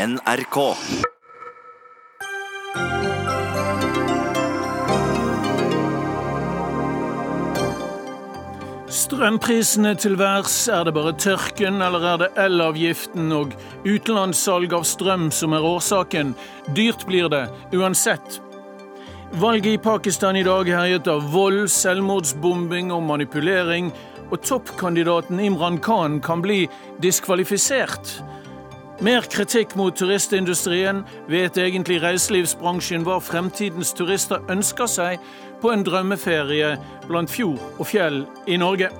NRK. Strømprisene til værs, er det bare tørken, eller er det elavgiften og utenlandssalg av strøm som er årsaken? Dyrt blir det, uansett. Valget i Pakistan i dag herjet av vold, selvmordsbombing og manipulering, og toppkandidaten Imran Khan kan bli diskvalifisert. Mer kritikk mot turistindustrien. Vet egentlig reiselivsbransjen hva fremtidens turister ønsker seg på en drømmeferie blant fjord og fjell i Norge?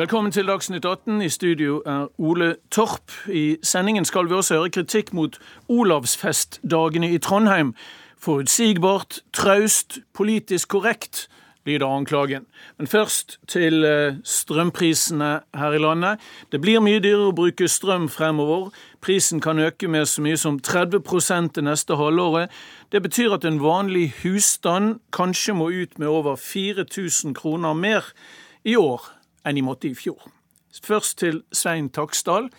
Velkommen til Dagsnytt 18. I studio er Ole Torp. I sendingen skal vi også høre kritikk mot Olavsfestdagene i Trondheim. Forutsigbart, traust, politisk korrekt lyder anklagen. Men først til eh, strømprisene her i landet. Det blir mye dyrere å bruke strøm fremover. Prisen kan øke med så mye som 30 det neste halvåret. Det betyr at en vanlig husstand kanskje må ut med over 4000 kroner mer i år enn de måtte i fjor. Først til Svein Taksdal,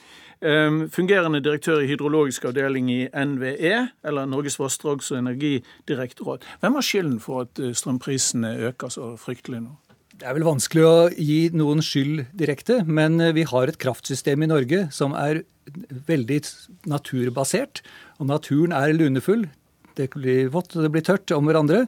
fungerende direktør i hydrologisk avdeling i NVE, eller Norges vassdrags- og energidirektorat. Hvem har skylden for at eh, strømprisene øker så fryktelig nå? Det er vel vanskelig å gi noen skyld direkte, men eh, vi har et kraftsystem i Norge som er veldig naturbasert. Og naturen er lunefull. Det blir vått og det blir tørt om hverandre.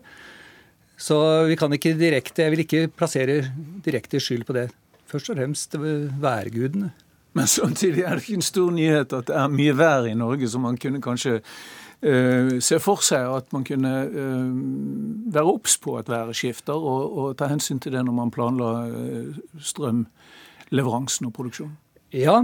Så vi kan ikke direkte, jeg vil ikke plassere direkte skyld på det først og fremst værgudene. Men samtidig er det ikke en stor nyhet at det er mye vær i Norge, så man kunne kanskje uh, se for seg at man kunne uh, være obs på at været skifter, og, og, ta hensyn til det når man planla uh, strømleveransen og produksjonen. Ja,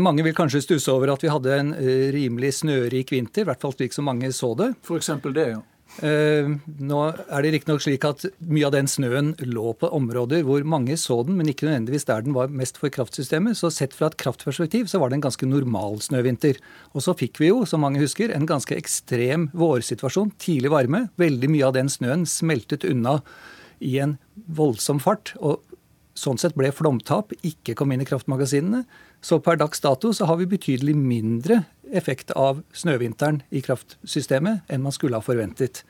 mange vil kanskje stusse over at vi hadde en rimelig snørik vinter, i hvert fall slik som mange så det. For eksempel det, ja. Eh, nå er det riktignok slik at mye av den snøen lå på områder hvor mange så den, men ikke nødvendigvis der den var mest for kraftsystemet. Så sett fra et kraftperspektiv så var det en ganske normal snøvinter. Og så fikk vi jo, som mange husker, en ganske ekstrem vårsituasjon. Tidlig varme. Veldig mye av den snøen smeltet unna i en voldsom fart. og Sånn sett ble flomtap, ikke kom inn i kraftmagasinene. Så per dags dato så har vi betydelig mindre effekt av snøvinteren i kraftsystemet enn man skulle ha forventet.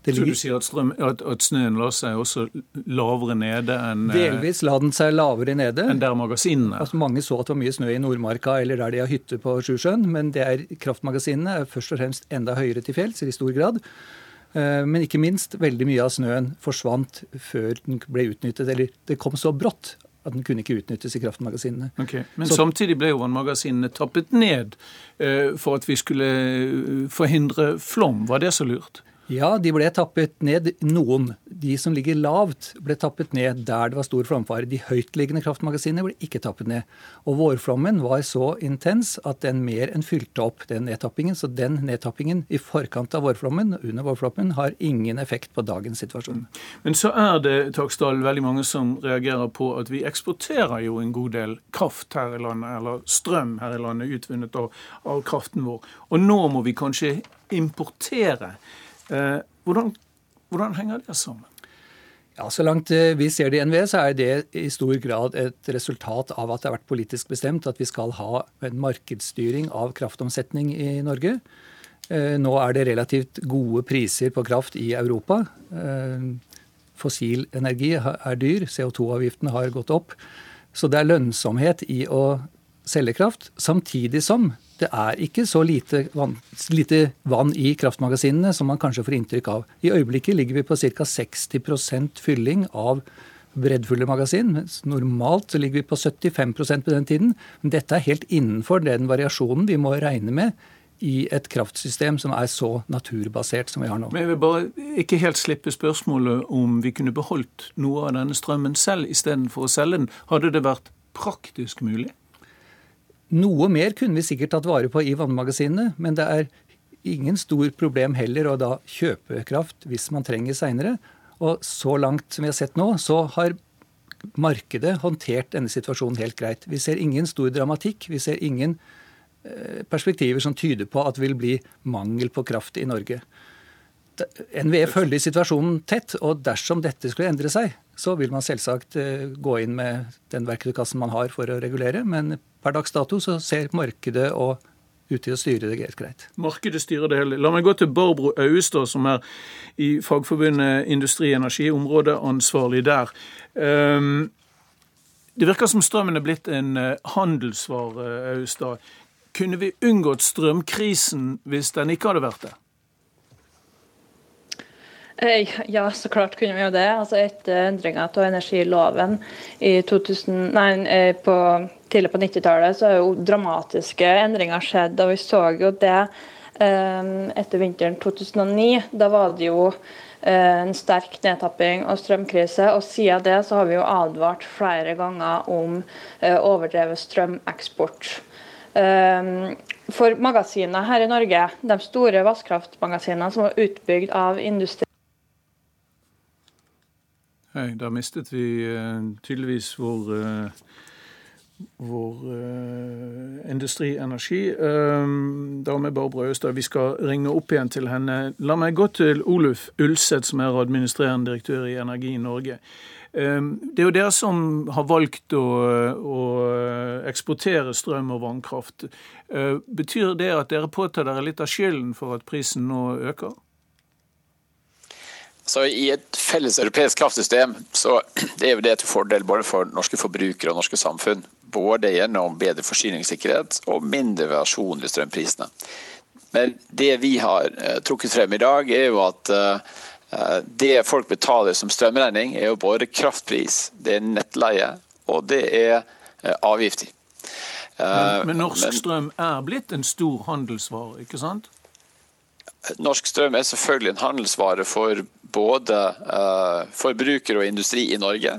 Det Så du sier at, strøm, at, at, snøen la seg også lavere nede enn eh, Delvis la den seg lavere nede. Enn der magasinene? Altså, mange så at det var mye snø i Nordmarka eller der de har hytte på Sjusjøen, men det er, kraftmagasinene er først og fremst enda høyere til fjells, i stor grad. Eh, men ikke minst, veldig mye av snøen forsvant før den ble utnyttet. Eller det kom så brått at den kunne ikke utnyttes i kraftmagasinene. Okay. Men Så, samtidig ble jo vannmagasinene tappet ned uh, for at vi skulle eh, forhindre flom. Var det så lurt? Ja, de ble tappet ned, noen. De som ligger lavt, ble tappet ned der det var stor flomfare. De høytliggende kraftmagasinene ble ikke tappet ned. Og vårflommen var så intens at den mer enn fylte opp den nedtappingen. Så den nedtappingen i forkant av vårflommen, under vårflommen, har ingen effekt på dagens situasjon. Men så er det Taksdal, veldig mange som reagerer på at vi eksporterer jo en god del kraft her i landet, eller strøm her i landet, utvunnet av, av kraften vår. Og nå må vi kanskje importere. Eh, hvordan, hvordan henger det sammen? Ja, Så langt eh, vi ser det i NVE, så er det i stor grad et resultat av at det har vært politisk bestemt at vi skal ha en markedsstyring av kraftomsetning i Norge. Eh, nå er det relativt gode priser på kraft i Europa. Fossil energi er dyr, CO2-avgiften har gått opp. Så det er lønnsomhet i å selge kraft, samtidig som det er ikke så lite vann, lite vann, i kraftmagasinene som man kanskje får inntrykk av. I øyeblikket ligger vi på ca. 60% fylling av breddfulle magasin. mens Normalt så ligger vi på 75% på den tiden. Men dette er helt innenfor den variasjonen vi må regne med i et kraftsystem som er så naturbasert som vi har nå. Men jeg vil bare ikke helt slippe spørsmålet om vi kunne beholdt noe av denne strømmen selv istedenfor å selge den. Hadde det vært praktisk mulig? Noe mer kunne vi sikkert tatt vare på i vannmagasinene, men det er ingen stor problem heller å da kjøpe kraft hvis man trenger seinere. Og så langt som vi har sett nå, så har markedet håndtert denne situasjonen helt greit. Vi ser ingen stor dramatikk. Vi ser ingen eh, perspektiver som tyder på at det vil bli mangel på kraft i Norge. NVE følger situasjonen tett, og dersom dette skulle endre seg, så vil man selvsagt gå inn med den verktøykassen man har for å regulere. Men per dags dato så ser markedet og ut til å styre det helt greit. Markedet styrer det hele. La meg gå til Barbro Auestad, som er i Fagforbundet Industri Energi, områdeansvarlig der. Um, det virker som strømmen er blitt en eh, handelsvare, Auestad. Kunne vi unngått strømkrisen hvis den ikke hadde vært det? Eh, ja, så klart kunne vi jo det. Altså Etter endringa av energiloven i 2000, nei, eh, på, tidlig på 90-tallet, så har jo dramatiske endringer skjedd. Og vi så jo det etter vinteren 2009. Da var det jo Eh, en sterk nedtapping og strømkrise. Og siden det så har vi jo advart flere ganger om eh, overdrevet strømeksport. Eh, for magasinene her i Norge, de store vannkraftmagasinene som var utbygd av industri Hei, da mistet vi tydeligvis vår vår uh, industri energi. Um, da med Barbara Østad. Vi skal ringe opp igjen til henne. La meg gå til Oluf Ulseth, som er administrerende direktør i Energi Norge. Um, det er jo dere som har valgt å, å eksportere strøm og vannkraft. Betyr det at dere påtar dere litt av skylden for at prisen nå øker? Så I et felles europeisk kraftsystem så er det til fordel både for norske forbrukere og norske samfunn både gjennom bedre forsyningssikkerhet og mindre variasjon i strømprisene. Men det vi har eh, trukket frem i dag, er jo at eh, det folk betaler som strømregning, er jo både kraftpris, det er nettleie og det er eh, avgifter. Men, men norsk strøm er blitt en stor handelsvare, ikke sant? Norsk strøm er selvfølgelig en handelsvare for både forbruker og industri i Norge.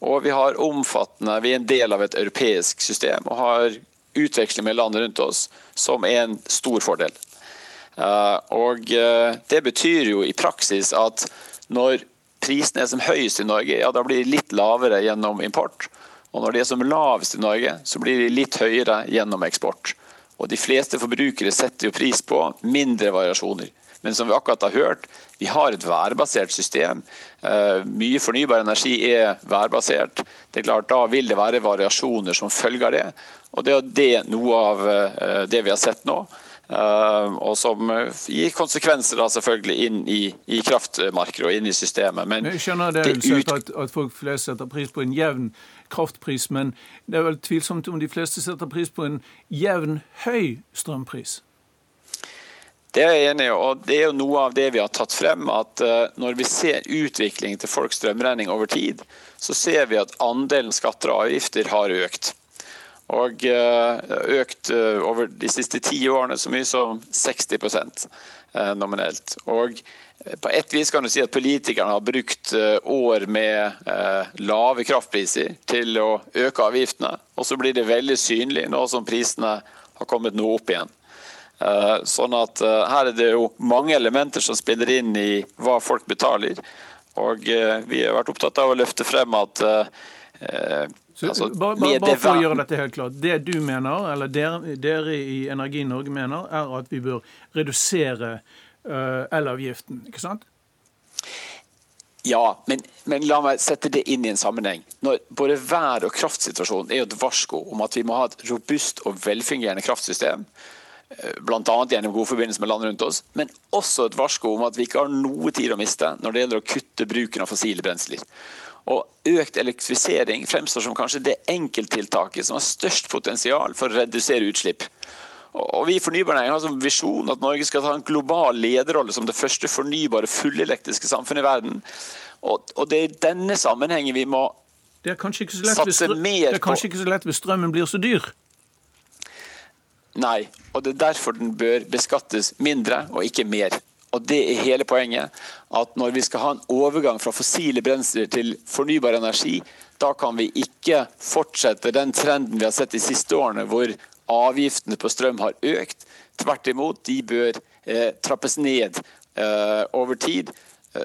Og vi har omfattende, vi er en del av et europeisk system og har utveksling med land rundt oss som er en stor fordel. Eh, og eh, Det betyr jo i praksis at når prisen er som høyest i Norge, ja da blir de litt lavere gjennom import. Og når de er som lavest i Norge, så blir de litt høyere gjennom eksport. Og De fleste forbrukere setter jo pris på mindre variasjoner. Men som vi akkurat har hørt, vi har et værbasert system. Eh, mye fornybar energi er værbasert. Det er klart, Da vil det være variasjoner som følger det. Og Det er det noe av eh, det vi har sett nå. Eh, og som gir konsekvenser da selvfølgelig inn i, i kraftmarkedet og inn i systemet. Men jeg skjønner det, det ut... at, at, folk flest setter pris på en jevn kraftpris, men det er vel tvilsomt om de fleste setter pris på en jevn høy strømpris? Det er jeg enig i, og det er jo noe av det vi har tatt frem. at eh, Når vi ser utviklingen til folks strømregning over tid, så ser vi at andelen skatter og avgifter har økt. Og eh, økt eh, over de siste ti årene så mye som 60% nominelt. Og på ett vis kan du si at politikerne har brukt år med lave kraftpriser til å øke avgiftene, og så blir det veldig synlig nå som prisene har kommet noe opp igjen. Eh, sånn at eh, Her er det jo mange elementer som spiller inn i hva folk betaler. Og eh, vi har vært opptatt av å løfte frem at så, altså, bare, bare, bare, for å gjøre dette helt klart. Det du mener, eller dere, dere i Energi Norge mener, er at vi bør redusere uh, elavgiften, ikke sant? Ja, men, men, la meg sette det inn i en sammenheng. Når både vær- og kraftsituasjonen er jo et varsko om at vi må ha et robust og velfungerende kraftsystem bl.a. gjennom god forbindelse med land rundt oss, men også et varsko om at vi ikke har noe tid å miste når det gjelder å kutte bruken av fossile brensler. Og Økt elektrifisering fremstår som kanskje det enkelttiltaket som har størst potensial for å redusere utslipp. Og Vi i Fornybarnæringen har som visjon at Norge skal ta en global lederrolle som det første fornybare fullelektriske samfunnet i verden. Og, og Det er i denne sammenhengen vi må satse mer på Det er kanskje ikke så lett hvis strømmen blir så dyr? Nei, og det er derfor den bør beskattes mindre og ikke mer. Og Det er hele poenget. At når vi skal ha en overgang fra fossile brensler til fornybar energi, da kan vi ikke fortsette den trenden vi har sett de siste årene, hvor avgiftene på strøm har økt. Tvert imot, de bør eh, trappes ned eh, over tid.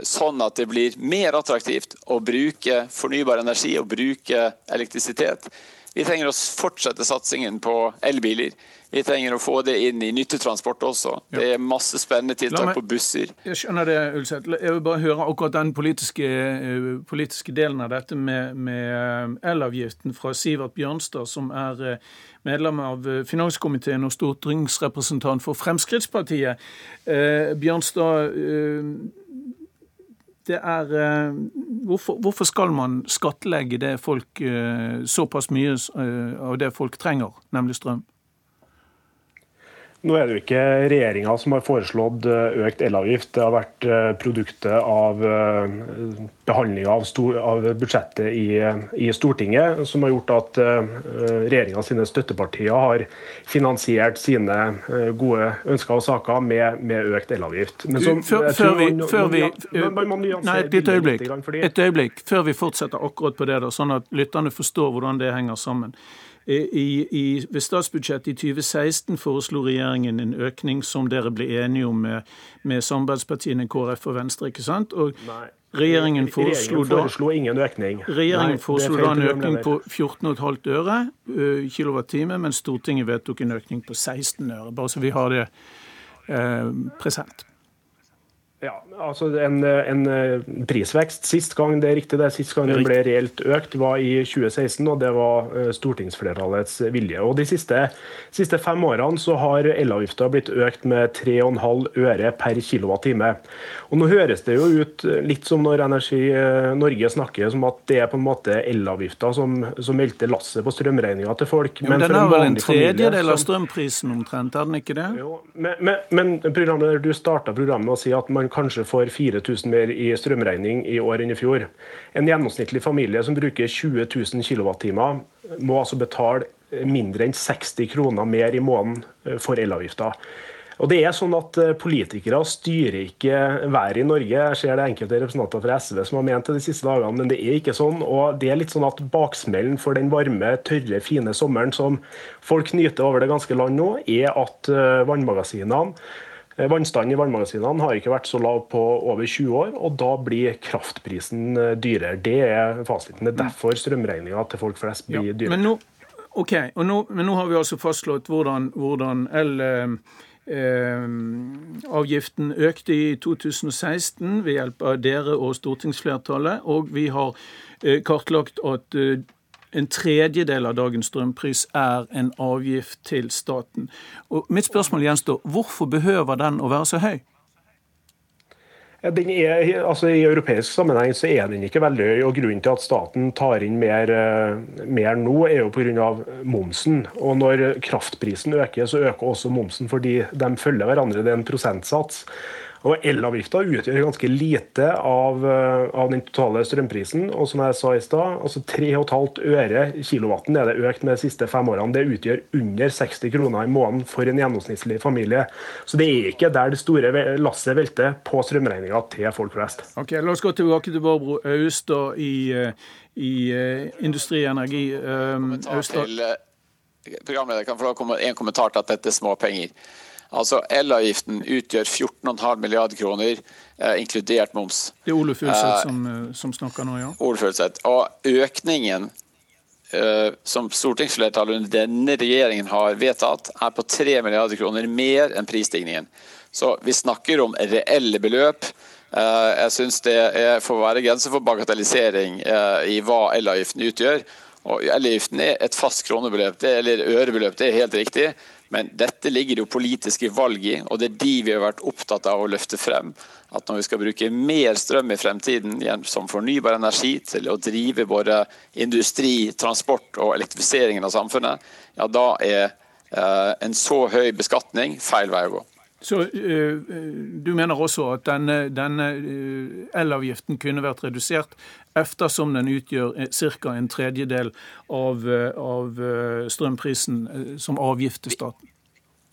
sånn at det blir mer attraktivt å bruke fornybar energi og bruke elektrisitet. Vi trenger å fortsette satsingen på elbiler. Vi trenger å få det inn i nyttetransport også. Det er masse spennende tiltak meg, på busser. Jeg skjønner det, Ulseth. Jeg vil bare høre akkurat den politiske, eh, politiske delen av dette med, med, elavgiften fra Sivert Bjørnstad, som er eh, medlem av eh, finanskomiteen og stortingsrepresentant for Fremskrittspartiet. Eh, Bjørnstad, eh, det er hvorfor, hvorfor, skal man skattlegge det folk såpass mye av det folk trenger, nemlig strøm? Nå er det jo ikke regjeringa som har foreslått eh, økt elavgift. Det har vært eh, produktet av eh, behandlinga av, av, budsjettet i, i, Stortinget som har gjort at regjeringa sine støttepartier har finansiert sine gode ønsker og saker med, med økt elavgift. Men som, før, før vi, før vi Nei, et øyeblikk. Et øyeblikk. Før vi fortsetter akkurat på det, da, sånn at lytterne forstår hvordan det henger sammen. I, i, ved statsbudsjettet i 2016 foreslo regjeringen en økning som dere ble enige om med, med samarbeidspartiene KrF og Venstre. ikke sant? Og Nei. Regjeringen foreslo, da, ingen økning. Regjeringen foreslo da en økning på 14,5 øre uh, kilowattime, mens Stortinget vedtok en økning på 16 øre. Bare så vi har det uh, present. Ja, altså en, en, eh, prisvekst sist gang det er riktig det, sist gang den ble reelt økt, var i 2016, og det var eh, stortingsflertallets vilje. Og De siste, siste fem årene så har elavgifta blitt økt med 3,5 øre per kilowattime. Og Nå høres det jo ut litt som når Energi eh, Norge snakker som at det er på en måte elavgifta som, som velter lasset på strømregninga til folk. Jo, men den er vel en tredjedel av strømprisen omtrent, er den ikke det? Jo, men, men, men programmet, du starta programmet med å si at man kanskje får 4000 mer i strømregning i år enn i fjor. En gjennomsnittlig familie som bruker 20 000 kWt, må altså betale mindre enn 60 kroner mer i måneden eh, for elavgifta. Og det er sånn at eh, Politikere styrer ikke været i Norge. Jeg ser det enkelte representanter fra SV som har ment det de siste dagene, men det er ikke sånn. Og det er litt sånn at Baksmellen for den varme, tørre, fine sommeren som folk nyter over det ganske land nå, er at eh, vannmagasinene Eh, vannstanden i vannmagasinene har ikke vært så lav på over 20 år, og da blir kraftprisen eh, dyrere. Det er fasiten. Det er derfor strømregninga til folk flest blir ja, dyrere. Men nå, ok, nå, men nå har vi altså fastslått hvordan, hvordan el... Eh, avgiften økte i 2016 ved hjelp av dere og stortingsflertallet, og vi har kartlagt at en tredjedel av dagens strømpris er en avgift til staten. Og mitt spørsmål gjenstår, hvorfor behøver den å være så høy? Er, altså I europeisk sammenheng så er den ikke veldig høy. og Grunnen til at staten tar inn mer, eh, mer nå, er jo pga. momsen. Og Når kraftprisen øker, så øker også momsen fordi de følger hverandre. Det er en prosentsats. Og Elavgifta utgjør ganske lite av, eh, av, den totale strømprisen. Og som jeg sa i stad, altså 3,5 øre kilowatten er det økt med de siste fem årene. Det utgjør under 60 kroner i måneden for en gjennomsnittlig familie. Så det er ikke der det store lasset velter på strømregninga til folk flest. Ok, La oss gå tilbake til Barbro Austad i, eh, i uh, Industri Energi. Um, Austad. Programleder kan få en kommentar til at dette er småpenger. Altså Elavgiften utgjør 14,5 milliarder kroner, eh, inkludert moms. Det er Ole Fulseth eh, som, eh, som, snakker nå, ja. Ole Fulseth. Og økningen eh, som stortingsflertallet under denne regjeringen har vedtatt, er på 3 milliarder kroner mer enn prisstigningen. Så vi snakker om reelle beløp. Eh, jeg syns det er, får være grenser for bagatellisering eh, i hva elavgiften utgjør. Og Elavgiften er et fast kronebeløp, det, eller ørebeløp, det er helt riktig. Men dette ligger det jo politiske valg i, og det er de vi har vært opptatt av å løfte frem. At når vi skal bruke mer strøm i fremtiden som fornybar energi til å drive både industri, transport og elektrifiseringen av samfunnet, ja da er eh, en så høy beskatning feil vei å gå. Så uh, Du mener også at denne, denne elavgiften kunne vært redusert eftersom den utgjør ca. en tredjedel av, av strømprisen som avgift til staten?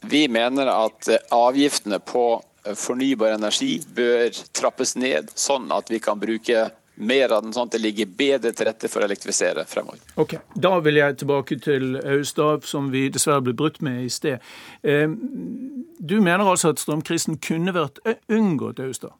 Vi mener at avgiftene på fornybar energi bør trappes ned, sånn at vi kan bruke mer av den, sånn at det ligger bedre til rette for å elektrifisere fremover. Ok, Da vil jeg tilbake til Austad, som vi dessverre ble brutt med i sted. Du mener altså at strømkrisen kunne vært unngått, Austad?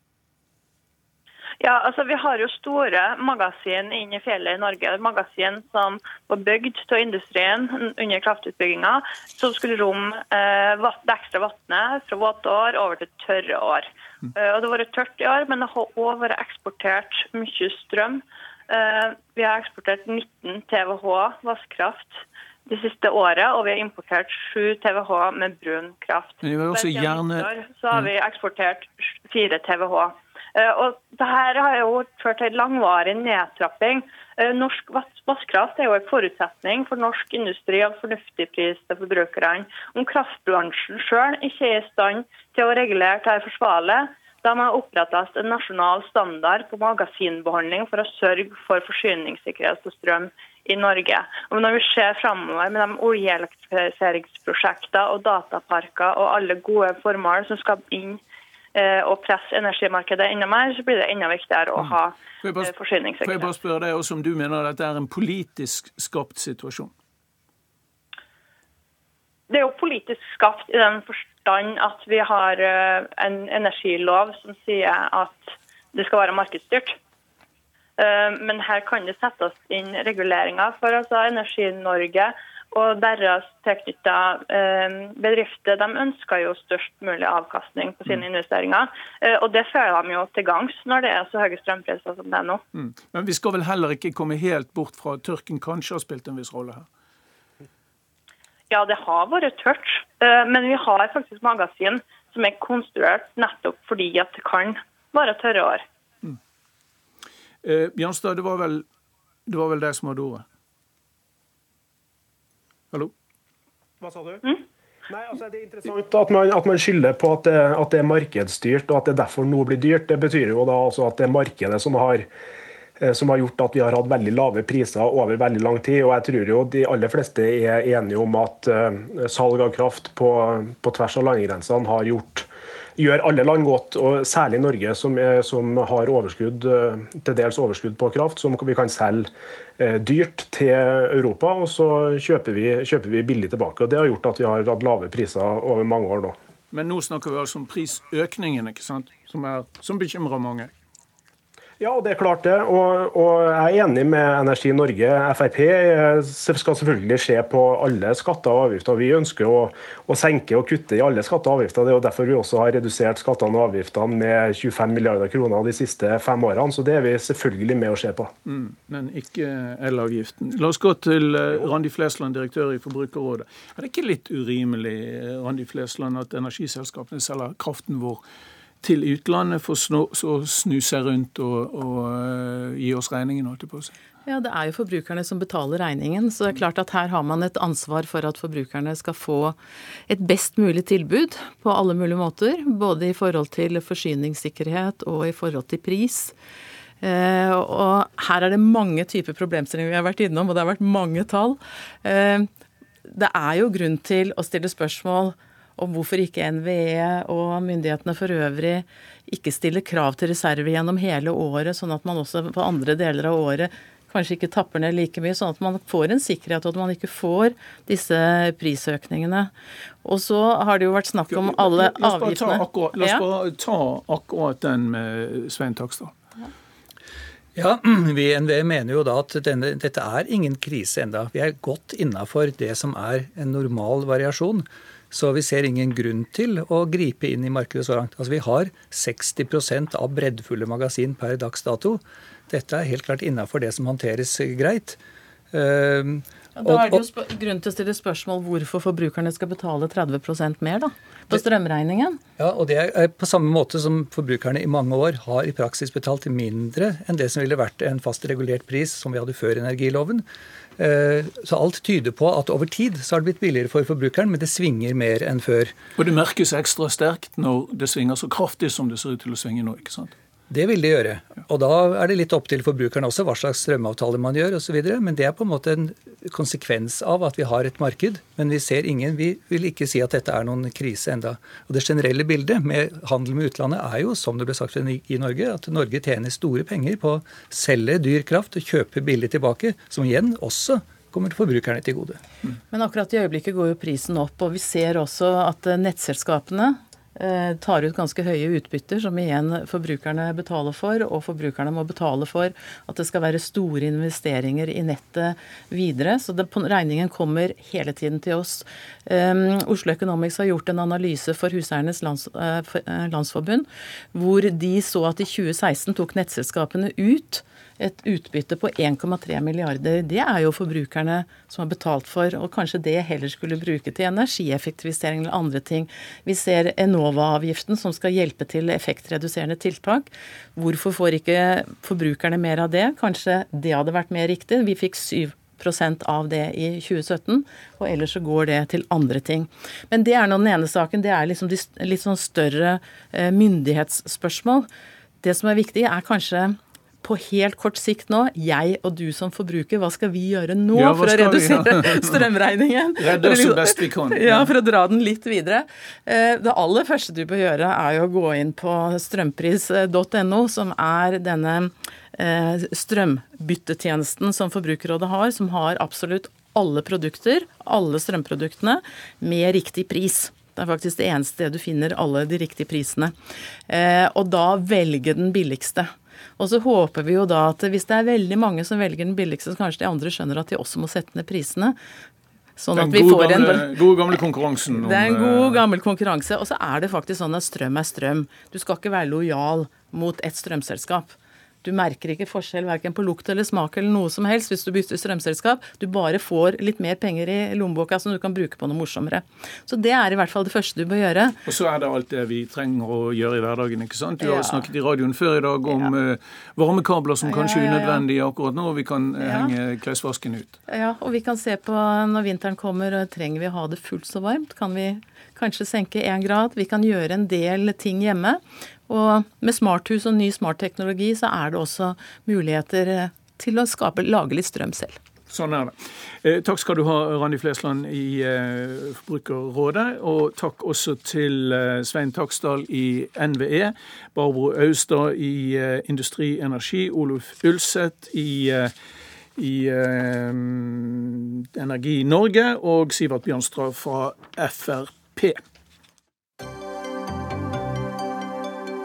Ja, altså Vi har jo store magasin inne i fjellet i Norge. Magasin som var bygd av industrien under kraftutbygginga, som skulle romme eh, det ekstra vannet fra våte år over til tørre år. Mm. Uh, og Det har vært tørt i år, men det har òg vært eksportert mye strøm. Eh, vi har eksportert 19 TWh vannkraft det siste året, og vi har importert 7 TWh med brun kraft. Men vi har også gjerne... Så har vi eksportert 4 TWh. Eh, og Dette har jo ført til langvarig nedtrapping. Eh, norsk vannkraft er jo en forutsetning for norsk industri av fornuftig pris til forbrukerne. Om kraftbransjen sjøl ikke er i stand til å regulere dette forsvarlig, da må det opprettes en nasjonal standard på magasinbehandling for å sørge for forsyningssikkerhet på strøm i Norge. Og når vi ser framover med de oljeelektrifiseringsprosjekter og dataparker og alle gode formål som skal inn og presse energimarkedet enda mer, så blir det enda viktigere å mm. ha forsyningssikkerhet. Får jeg bare spørre deg også om du mener at det er en politisk skapt situasjon? Det er jo politisk skapt i den forstand at vi har eh, en energilov som sier at det skal være markedsstyrt. Eh, men her kan det settes inn reguleringer. For altså Energi-Norge og deres tilknytta eh, bedrifter de ønsker jo størst mulig avkastning på sine mm. investeringer. Eh, og Det føler de jo til gangs når det er så høye strømpriser som det er nå. Mm. Men vi skal vel heller ikke komme helt bort fra at tørken kanskje har spilt en viss rolle her? Ja, det har vært tørt. Eh, men vi har faktisk magasin som er konstruert nettopp fordi at det kan være tørre år. Mm. Eh, Bjørnstad, det var vel det var vel deg som hadde ordet? Hva sa du? Mm? Nei, altså Det er interessant at man, at man skylder på at det, at det, er markedsstyrt, og at det derfor noe blir dyrt. Det betyr jo da altså at det er markedet som har, eh, som har gjort at vi har hatt veldig lave priser over veldig lang tid. og Jeg tror jo de aller fleste er enige om at uh, salg av kraft på, på tvers av landegrensene har gjort gjør alle land godt, og særlig Norge, som, er, som har overskudd, eh, til dels overskudd på kraft, som vi kan selge eh, dyrt til Europa, og så kjøper vi, kjøper vi billig tilbake. og Det har gjort at vi har hatt lave priser over mange år nå. Men nå snakker vi altså om prisøkningen, ikke sant? som, er, som bekymrer mange. Ja, det er klart det. Og, og, jeg er enig med Energi Norge. Frp skal selvfølgelig se på alle skatter og avgifter. Vi ønsker å, å, senke og kutte i alle skatter og avgifter. Det er jo derfor vi også har redusert skattene og avgiftene med 25 milliarder kroner de siste fem årene. Så det er vi selvfølgelig med å se på. Mm, men ikke elavgiften. La oss gå til eh, Randi Flesland, direktør i Forbrukerrådet. Er det ikke litt urimelig Randi Flesland, at energiselskapene selger kraften vår til utlandet for å snu seg rundt og, og uh, gi oss regningen, holdt jeg på å si. Ja, Det er jo forbrukerne som betaler regningen. Så det er klart at her har man et ansvar for at forbrukerne skal få et best mulig tilbud på alle mulige måter. Både i forhold til forsyningssikkerhet og i forhold til pris. Eh, og her er det mange typer problemstillinger vi har vært innom, og det har vært mange tall. Eh, det er jo grunn til å stille spørsmål om hvorfor ikke NVE og myndighetene for øvrig ikke stiller krav til reserve gjennom hele året, sånn at man også på andre deler av året kanskje ikke tapper ned like mye, sånn at man får en sikkerhet, og at man ikke får disse prisøkningene. Og så har det jo vært snakk om alle avgiftene. La oss bare ta akkurat den med Svein Takstad. Ja, Vi i NVE mener jo da at denne, dette er ingen krise enda. Vi er godt innafor det som er en normal variasjon. Så vi ser ingen grunn til å gripe inn i markedet så langt. Altså Vi har 60% av breddfulle magasin per dags dato. Dette er helt klart innafor det som håndteres greit. Uh, da er det jo grunn til å stille spørsmål hvorfor forbrukerne skal betale 30% mer da, på strømregningen. Ja, og det er på samme måte som forbrukerne i mange år har i praksis betalt mindre enn det som ville vært en fast regulert pris som vi hadde før energiloven. Eh, så alt tyder på at over tid så har det blitt billigere for forbrukeren, men det svinger mer enn før. Og det merkes ekstra sterkt når det svinger så kraftig som det ser ut til å svinge nå, ikke sant? Det vil de gjøre. Og da er det litt opp til forbrukerne også hva slags strømavtale man gjør osv. Men det er på en måte en konsekvens av at vi har et marked. Men vi ser ingen, vi vil ikke si at dette er noen krise enda. Og Det generelle bildet med handel med utlandet er jo, som det ble sagt i Norge, at Norge tjener store penger på å selge dyr kraft og kjøpe billig tilbake, som igjen også kommer forbrukerne til gode. Men akkurat i øyeblikket går jo prisen opp, og vi ser også at nettselskapene tar ut ganske høye utbytter, som igjen forbrukerne betaler for. Og forbrukerne må betale for at det skal være store investeringer i nettet videre. Så det, regningen kommer hele tiden til oss. Um, Oslo Economics har gjort en analyse for Huseiernes lands, uh, landsforbund, hvor de så at i 2016 tok nettselskapene ut et utbytte på 1,3 milliarder. Det er jo forbrukerne som har betalt for, og kanskje det heller skulle bruke til energieffektivisering eller andre ting. Vi ser Enova-avgiften som skal hjelpe til effektreduserende tiltak. Hvorfor får ikke forbrukerne mer av det? Kanskje det hadde vært mer riktig. Vi fikk 7% av det i 2017, og ellers så går det til andre ting. Men det er nå den ene saken. Det er liksom litt sånn større eh, myndighetsspørsmål. Det som er viktig, er kanskje på helt kort sikt nå, jeg og du som forbruker, hva skal vi gjøre nå ja, for å redusere vi, ja. strømregningen? Redde oss så best vi kan. Ja. for å dra den litt videre. Eh, det aller første du bør gjøre, er jo å gå inn på strømpris.no, som er denne eh, strømbyttetjenesten som Forbrukerrådet har, som har absolutt alle produkter, alle strømproduktene, med riktig pris. Det er faktisk det eneste stedet du finner alle de riktige prisene. Eh, og da velge den billigste. Og så håper vi jo da at hvis det er veldig mange som velger den billigste, så kanskje de andre skjønner at de også må sette ned prisene. Sånn den gode gamle, en, gode, gamle, konkurransen. det er en god, eh, gammel konkurranse. Og så er det faktisk sånn at strøm er strøm. Du skal ikke være lojal mot et strømselskap. Du merker ikke forskjell verken på lukt eller smak eller noe som helst hvis du bytter strømselskap. Du bare får litt mer penger i lommeboka som du kan bruke på noe morsommere. Så det er i hvert fall det første du bør gjøre. Og så er det alt det vi trenger å gjøre i hverdagen, ikke sant. Du har snakket i radioen før i dag om ja. Eh, varmekabler som kanskje er unødvendige akkurat nå, og vi kan eh, henge klesvasken ut. Ja, og vi kan se på når vinteren kommer, trenger vi å ha det fullt så varmt? Kan vi kanskje senke én grad? Vi kan gjøre en del ting hjemme. Og med smarthus og ny smartteknologi så er det også muligheter eh, til å skape, lage litt strøm selv. Sånn er det. Eh, takk skal du ha, Randi Flesland i eh, Forbrukerrådet. Og takk også til eh, Svein Taksdal i NVE, Barbro Austad i eh, Industri Energi, Oluf Ulseth i, eh, i Energi Norge og Sivert Bjørnstad fra Frp.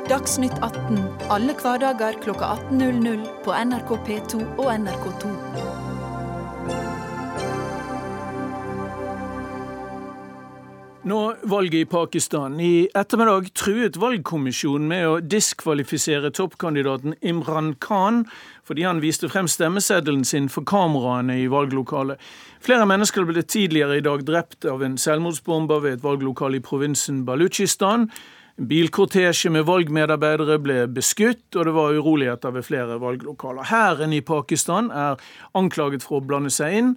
Dagsnytt 18 alle hverdager kl 18.00 på NRK P2 og NRK2. Nå valget i Pakistan. I ettermiddag truet valgkommisjonen med å diskvalifisere toppkandidaten Imran Khan fordi han viste frem stemmeseddelen sin for kameraene i valglokalet. Flere mennesker ble tidligere i dag drept av en selvmordsbomber ved et valglokale i provinsen Balutsjistan. Bilkortesje med valgmedarbeidere ble beskutt, og det var uroligheter ved flere valglokaler. Hæren i Pakistan er anklaget for å blande seg inn,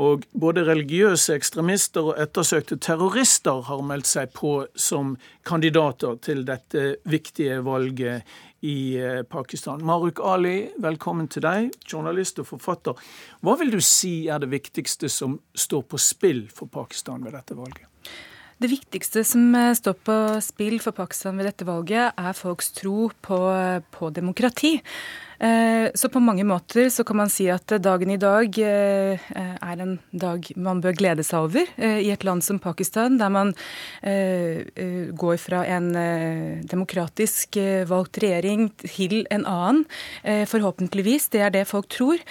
og både religiøse ekstremister og ettersøkte terrorister har meldt seg på som kandidater til dette viktige valget i eh, Pakistan. Maruk Ali, velkommen til deg, journalist og forfatter. Hva vil du si er det viktigste som står på spill for Pakistan ved dette valget? Det viktigste som eh, står på spill for Pakistan ved dette valget, er folks tro på, på demokrati. Eh, så på mange måter så kan man si at dagen i dag eh, er en dag man bør glede seg over i et land som Pakistan, der man går fra en demokratisk valgt regjering til en annen. Forhåpentligvis. Det er det folk tror.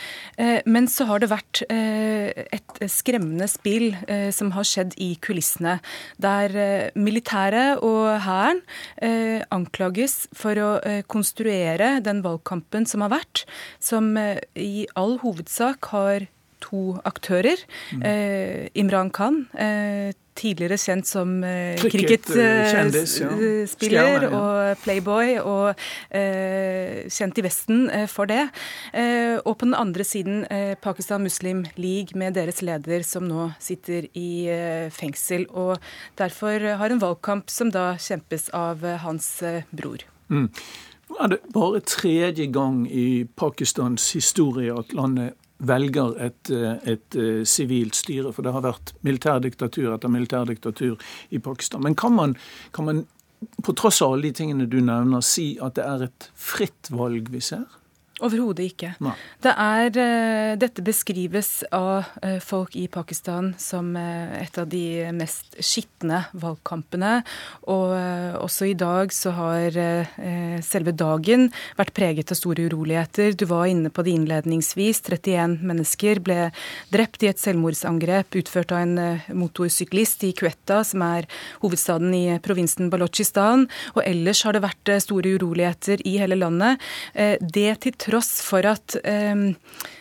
Men så har det vært et skremmende spill som har skjedd i kulissene der eh, militæret og hæren eh, anklages for å eh, konstruere den valgkampen som har vært, som i all hovedsak har to aktører. Mm. Eh, Imran Khan, eh, tidligere kjent som eh, cricketspiller ja. og playboy, og eh, kjent i Vesten eh, for det. Eh, og på den andre siden Pakistan Muslim League med deres leder, som nå sitter i fengsel. Og derfor har en valgkamp som da kjempes av hans bror. Mm. Nå er det bare tredje gang i Pakistans historie at landet velger et, eh, eh, sivilt styre. For det har vært militærdiktatur etter militærdiktatur i Pakistan. Men kan man, kan man, på tross av alle de tingene du nevner, si at det er et fritt valg vi ser? Overhodet ikke. Det er, uh, dette beskrives av uh, folk i Pakistan som uh, et av de mest skitne valgkampene. Og også i dag så har selve dagen vært preget av store uroligheter. Du var inne på det innledningsvis. 31 mennesker ble drept i et selvmordsangrep utført av en motorsyklist i Quetta, som er hovedstaden i provinsen Balochistan. Og ellers har det vært store uroligheter i hele landet. Det til tross for at ehm,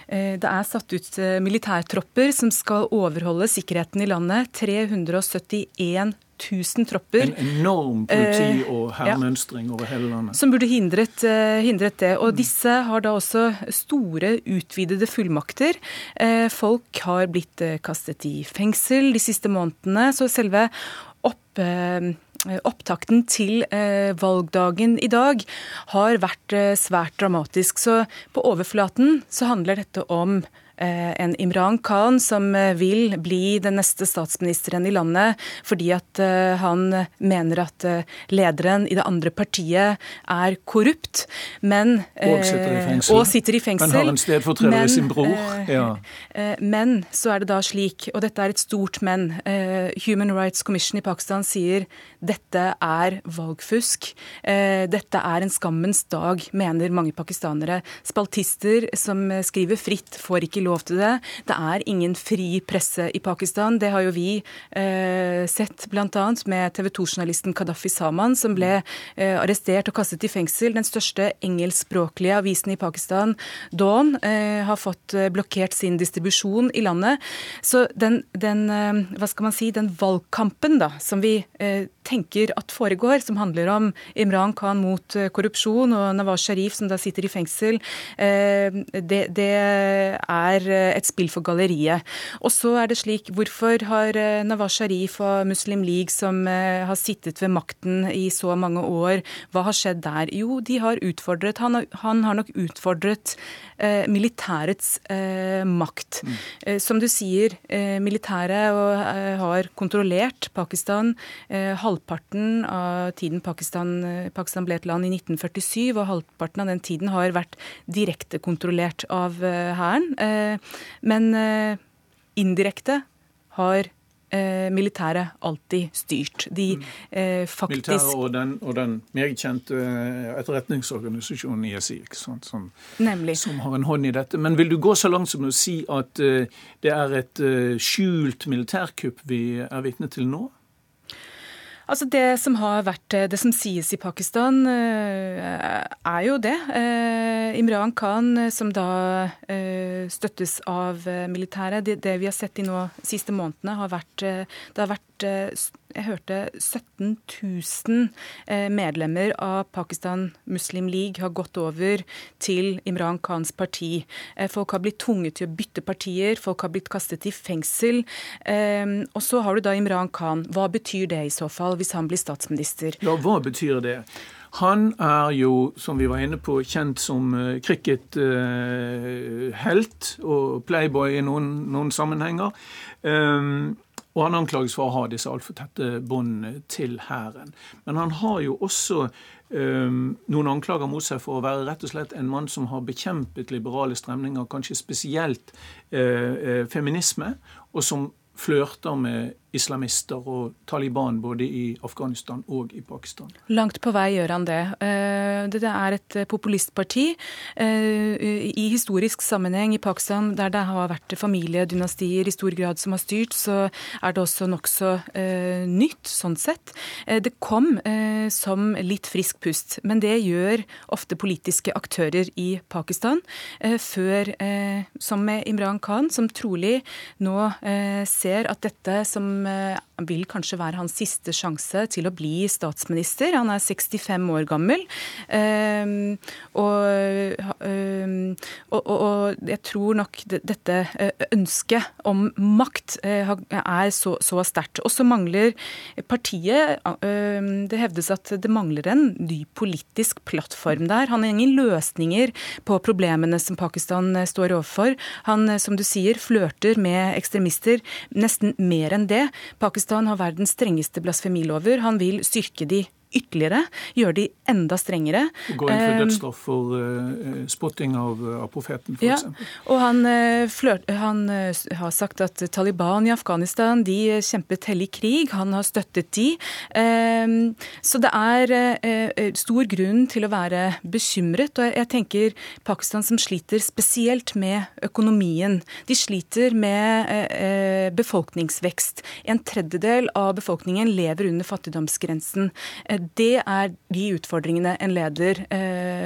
eh, det er satt ut eh, militærtropper som skal overholde sikkerheten i landet. 371 000 tropper. En enorm politi- eh, og hærmønstring ja, over hele landet. Som burde hindret, hindret, det. Og disse har da også store, utvidede fullmakter. Folk har blitt kastet i fengsel de siste månedene, så selve opp opptakten til eh, valgdagen i dag har vært eh, svært dramatisk. Så på overflaten så handler dette om Eh, en Imran Khan som eh, vil bli den neste statsministeren i landet fordi at eh, han mener at lederen i det andre partiet er korrupt, men Og sitter i fengsel. Og sitter i fengsel. Men har en stedfortreder i sin bror. Ja. Men så er det da slik, og dette er et stort men, Human Rights Commission i Pakistan sier dette er valgfusk. Dette er en skammens dag, mener mange pakistanere. Spaltister som skriver fritt, får ikke lov lov til det. Det er ingen fri presse i Pakistan. Det har jo vi eh, sett bl.a. med TV 2-journalisten Kadafi Saman, som ble eh, arrestert og kastet i fengsel. Den største engelskspråklige avisen i Pakistan, Dawn, eh, har fått eh, blokkert sin distribusjon i landet. Så den, den, eh, hva skal man si, den valgkampen da, som vi eh, tenker at foregår, som handler om Imran Khan mot korrupsjon og Nawaz Sharif som da sitter i fengsel, det, det er er eh, et spill for galleriet. Og så er det slik, hvorfor har eh, Nawaz Sharif og Muslim League, som eh, har sittet ved makten i så mange år, hva har skjedd der? Jo, de har utfordret Han har, han har nok utfordret eh, militærets eh, makt. Mm. Eh, som du sier, militæret har kontrollert Pakistan halvparten av tiden Pakistan, Pakistan, ble et land i 1947, og halvparten av den tiden har vært direkte kontrollert av hæren. Men eh, indirekte har eh, militæret alltid styrt. De mm. eh, faktisk Militæret og den, og den meget kjente etterretningsorganisasjonen ISI, som, som, som, har en hånd i dette. Men vil du gå så langt som å si at uh, det er et uh, skjult militærkupp vi er vitne til nå? Altså Det som har vært eh, det som sies i Pakistan, eh, er jo det. Eh, Imran Khan, som da støttes av militæret. Det vi har sett de nå siste månedene, har vært Det har vært jeg hørte 17 000 eh, medlemmer av Pakistan Muslim League har gått over til Imran Khans parti. Eh, folk har blitt tvunget til å bytte partier, folk har blitt kastet i fengsel. Eh, og så har du da Imran Khan. Hva betyr det i så fall, hvis han blir statsminister? Ja, hva betyr det? Han er jo, som vi var inne på, kjent som cricket-helt og playboy i noen, noen sammenhenger. Um, og han anklages for å ha disse altfor tette båndene til hæren. Men han har jo også um, noen anklager mot seg for å være rett og slett en mann som har bekjempet liberale stremninger, kanskje spesielt uh, uh, feminisme, og som flørter med islamister og Taliban både i Afghanistan og i Pakistan. Langt på vei gjør han det. Dette det er et populistparti. Eh, I historisk sammenheng i Pakistan, der det har vært familiedynastier i stor grad som har styrt, så er det også nokså eh, nytt sånn sett. Det kom som litt frisk pust, men det gjør ofte politiske aktører i Pakistan. Før, som med Imran Khan, som trolig nå ser at dette som Eh, vil kanskje være hans siste sjanse til å bli statsminister. Han er 65 år gammel. Ehm, og, ehm, og, og jeg tror nok dette eh, ønsket om makt eh, er så, så sterkt. Og så mangler partiet ehm, Det hevdes at det mangler en ny politisk plattform der. Han har ingen løsninger på problemene som Pakistan står overfor. Han, som du sier, flørter med ekstremister. Nesten mer enn det. Pakistan har verdens strengeste blasfemilover. Han vil styrke de ytterligere, gjøre de enda strengere. Gå inn for dødsstraff for uh, spotting av, av profeten, f.eks. Ja, og han, flørt, han har sagt at Taliban i Afghanistan de kjempet hellig krig. Han har støttet de. Um, så det er uh, stor grunn til å være bekymret. Og jeg, jeg tenker Pakistan som sliter spesielt med økonomien. De sliter med uh, befolkningsvekst. En tredjedel av befolkningen lever under fattigdomsgrensen. Uh, det er de utfordringene en leder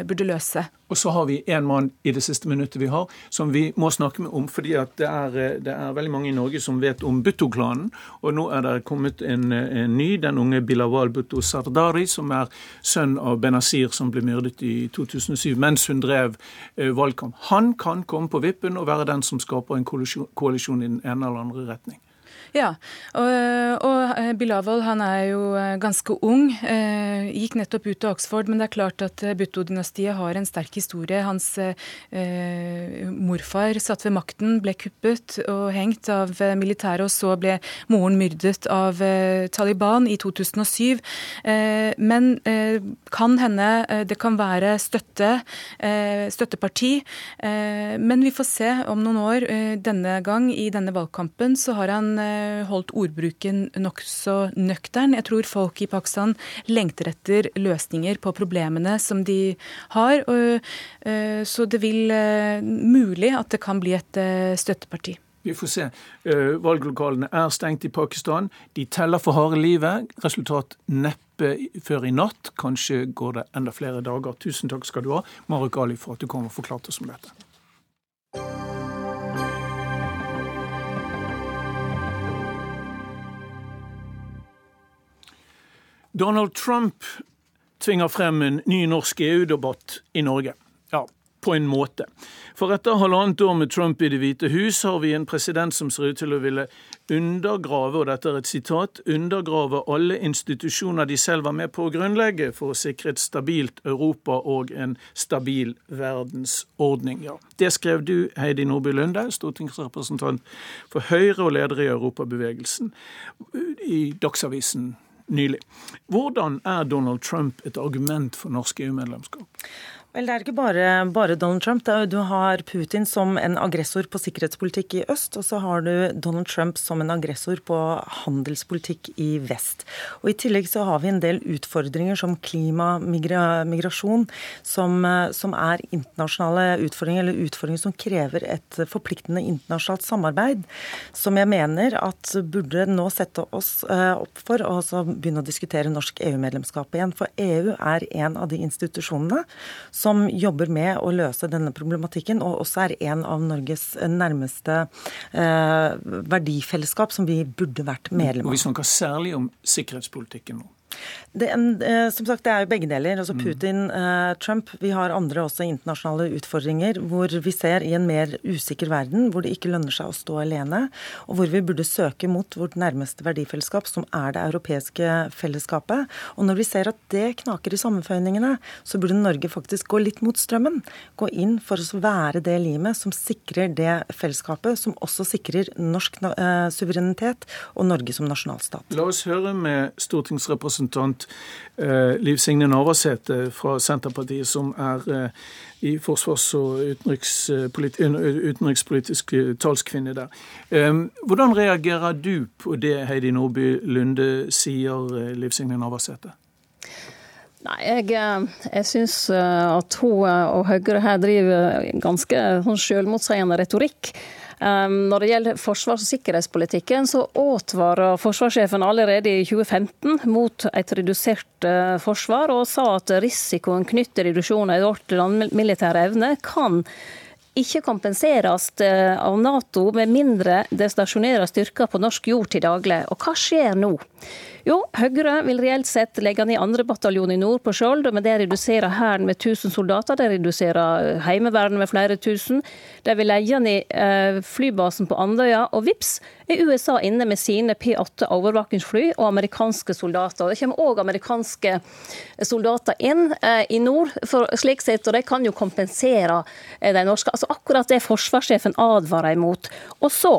burde løse. Og så har vi en mann i det siste minuttet vi har, som vi må snakke med om. fordi det er, det er veldig mange i Norge som vet om Butto-klanen. Og nå er det kommet en, en, ny, den unge Bilawal Butto Sardari, som er sønn av Benazir, som ble myrdet i 2007 mens hun drev eh, valgkamp. Han kan komme på vippen og være den som skaper en koalisjon, koalisjon i den ene eller andre retning. Ja, og, og eh, Bilawal han er jo eh, ganske ung. Eh, gikk nettopp ut av Oxford, men det er klart at Bhutto-dynastiet har en sterk historie. Hans eh, morfar satt ved makten, ble kuppet og hengt av militæret, og så ble moren myrdet av eh, Taliban i 2007. Eh, men kan hende det kan være støtte, støtteparti. men vi får se om noen år. denne gang i denne valgkampen så har han Eh, holdt ordbruken nokså nøktern. Jeg tror folk i Pakistan lengter etter løsninger på problemene som de har. Eh, så det vil eh, mulig at det kan bli et støtteparti. Vi får se. Valglokalene er stengt i Pakistan. De teller for harde livet. Resultat neppe før i natt. Kanskje går det enda flere dager. Tusen takk skal du ha, Maruk Ali, for at du kom og forklarte oss om dette. Donald Trump tvinger frem en ny norsk EU-debatt i Norge. Ja, på en måte. For etter halvannet år med Trump i Det hvite hus, har vi en president som ser ut til å ville undergrave, og dette er et sitat, undergrave alle institusjoner de selv var med på å grunnlegge for å sikre et stabilt Europa og en stabil verdensordning. Ja, det skrev du, Heidi Nordby Lunde, stortingsrepresentant for Høyre og leder i Europabevegelsen, i Dagsavisen nylig. Hvordan er Donald Trump et argument for norsk EU-medlemskap? Vel, Det er ikke bare, bare Donald Trump. du har Putin som en aggressor på sikkerhetspolitikk i øst, og så har du Donald Trump som en aggressor på handelspolitikk i vest. Og I tillegg så har vi en del utfordringer som klima, migra, migrasjon, som, som, er internasjonale utfordringer, eller utfordringer som krever et forpliktende internasjonalt samarbeid. Som jeg mener at burde nå sette oss eh, opp for å begynne å diskutere norsk EU-medlemskap igjen. For EU er en av de institusjonene som jobber med å løse denne problematikken, og også er en av Norges nærmeste eh, verdifellesskap som vi burde vært medlem av. Og Vi snakker særlig om sikkerhetspolitikken nå. Det, eh, som sagt, det er jo begge deler. altså mm. Putin, eh, Trump. Vi har andre også internasjonale utfordringer hvor vi ser i en mer usikker verden, hvor det ikke lønner seg å stå alene, og hvor vi burde søke mot vårt nærmeste verdifellesskap, som er det europeiske fellesskapet. Og når vi ser at det knaker i sammenføyningene, så burde Norge faktisk gå litt mot strømmen. Gå inn for å være det limet som sikrer det fellesskapet, som også sikrer norsk uh, suverenitet og Norge som nasjonalstat. La oss høre med stortingsrepresentant representant eh, Liv Signe Navarsete fra Senterpartiet, som er eh, i forsvars- og utenrikspolitisk talskvinne der. Hvordan reagerer du på det Heidi Nordby Lunde sier, eh, Liv Signe Navarsete? Nei, jeg, jeg syns at hun og Høyre her driver ganske sånn selvmotsigende retorikk. Um, når det gjelder forsvars- og sikkerhetspolitikken, så advarer forsvarssjefen allerede i 2015 mot et redusert uh, forsvar, og sa at risikoen knyttet til reduksjonen i vårt landmilitære evne kan ikke kompenseres uh, av Nato med mindre det stasjonerer styrker på norsk jord til daglig. Og hva skjer nå? Jo, Høyre vil reelt sett legge ned 2. bataljon i nord på Skjold, men det reduserer hæren med 1000 soldater. Det reduserer eh, Heimevernet med flere tusen. De vil legge ned eh, flybasen på Andøya, og vips er USA inne med sine P8 overvåkingsfly og amerikanske soldater. Det kommer òg amerikanske soldater inn eh, i nord, for slik sett, og de kan jo kompensere de norske. Altså Akkurat det forsvarssjefen advarer imot. Og så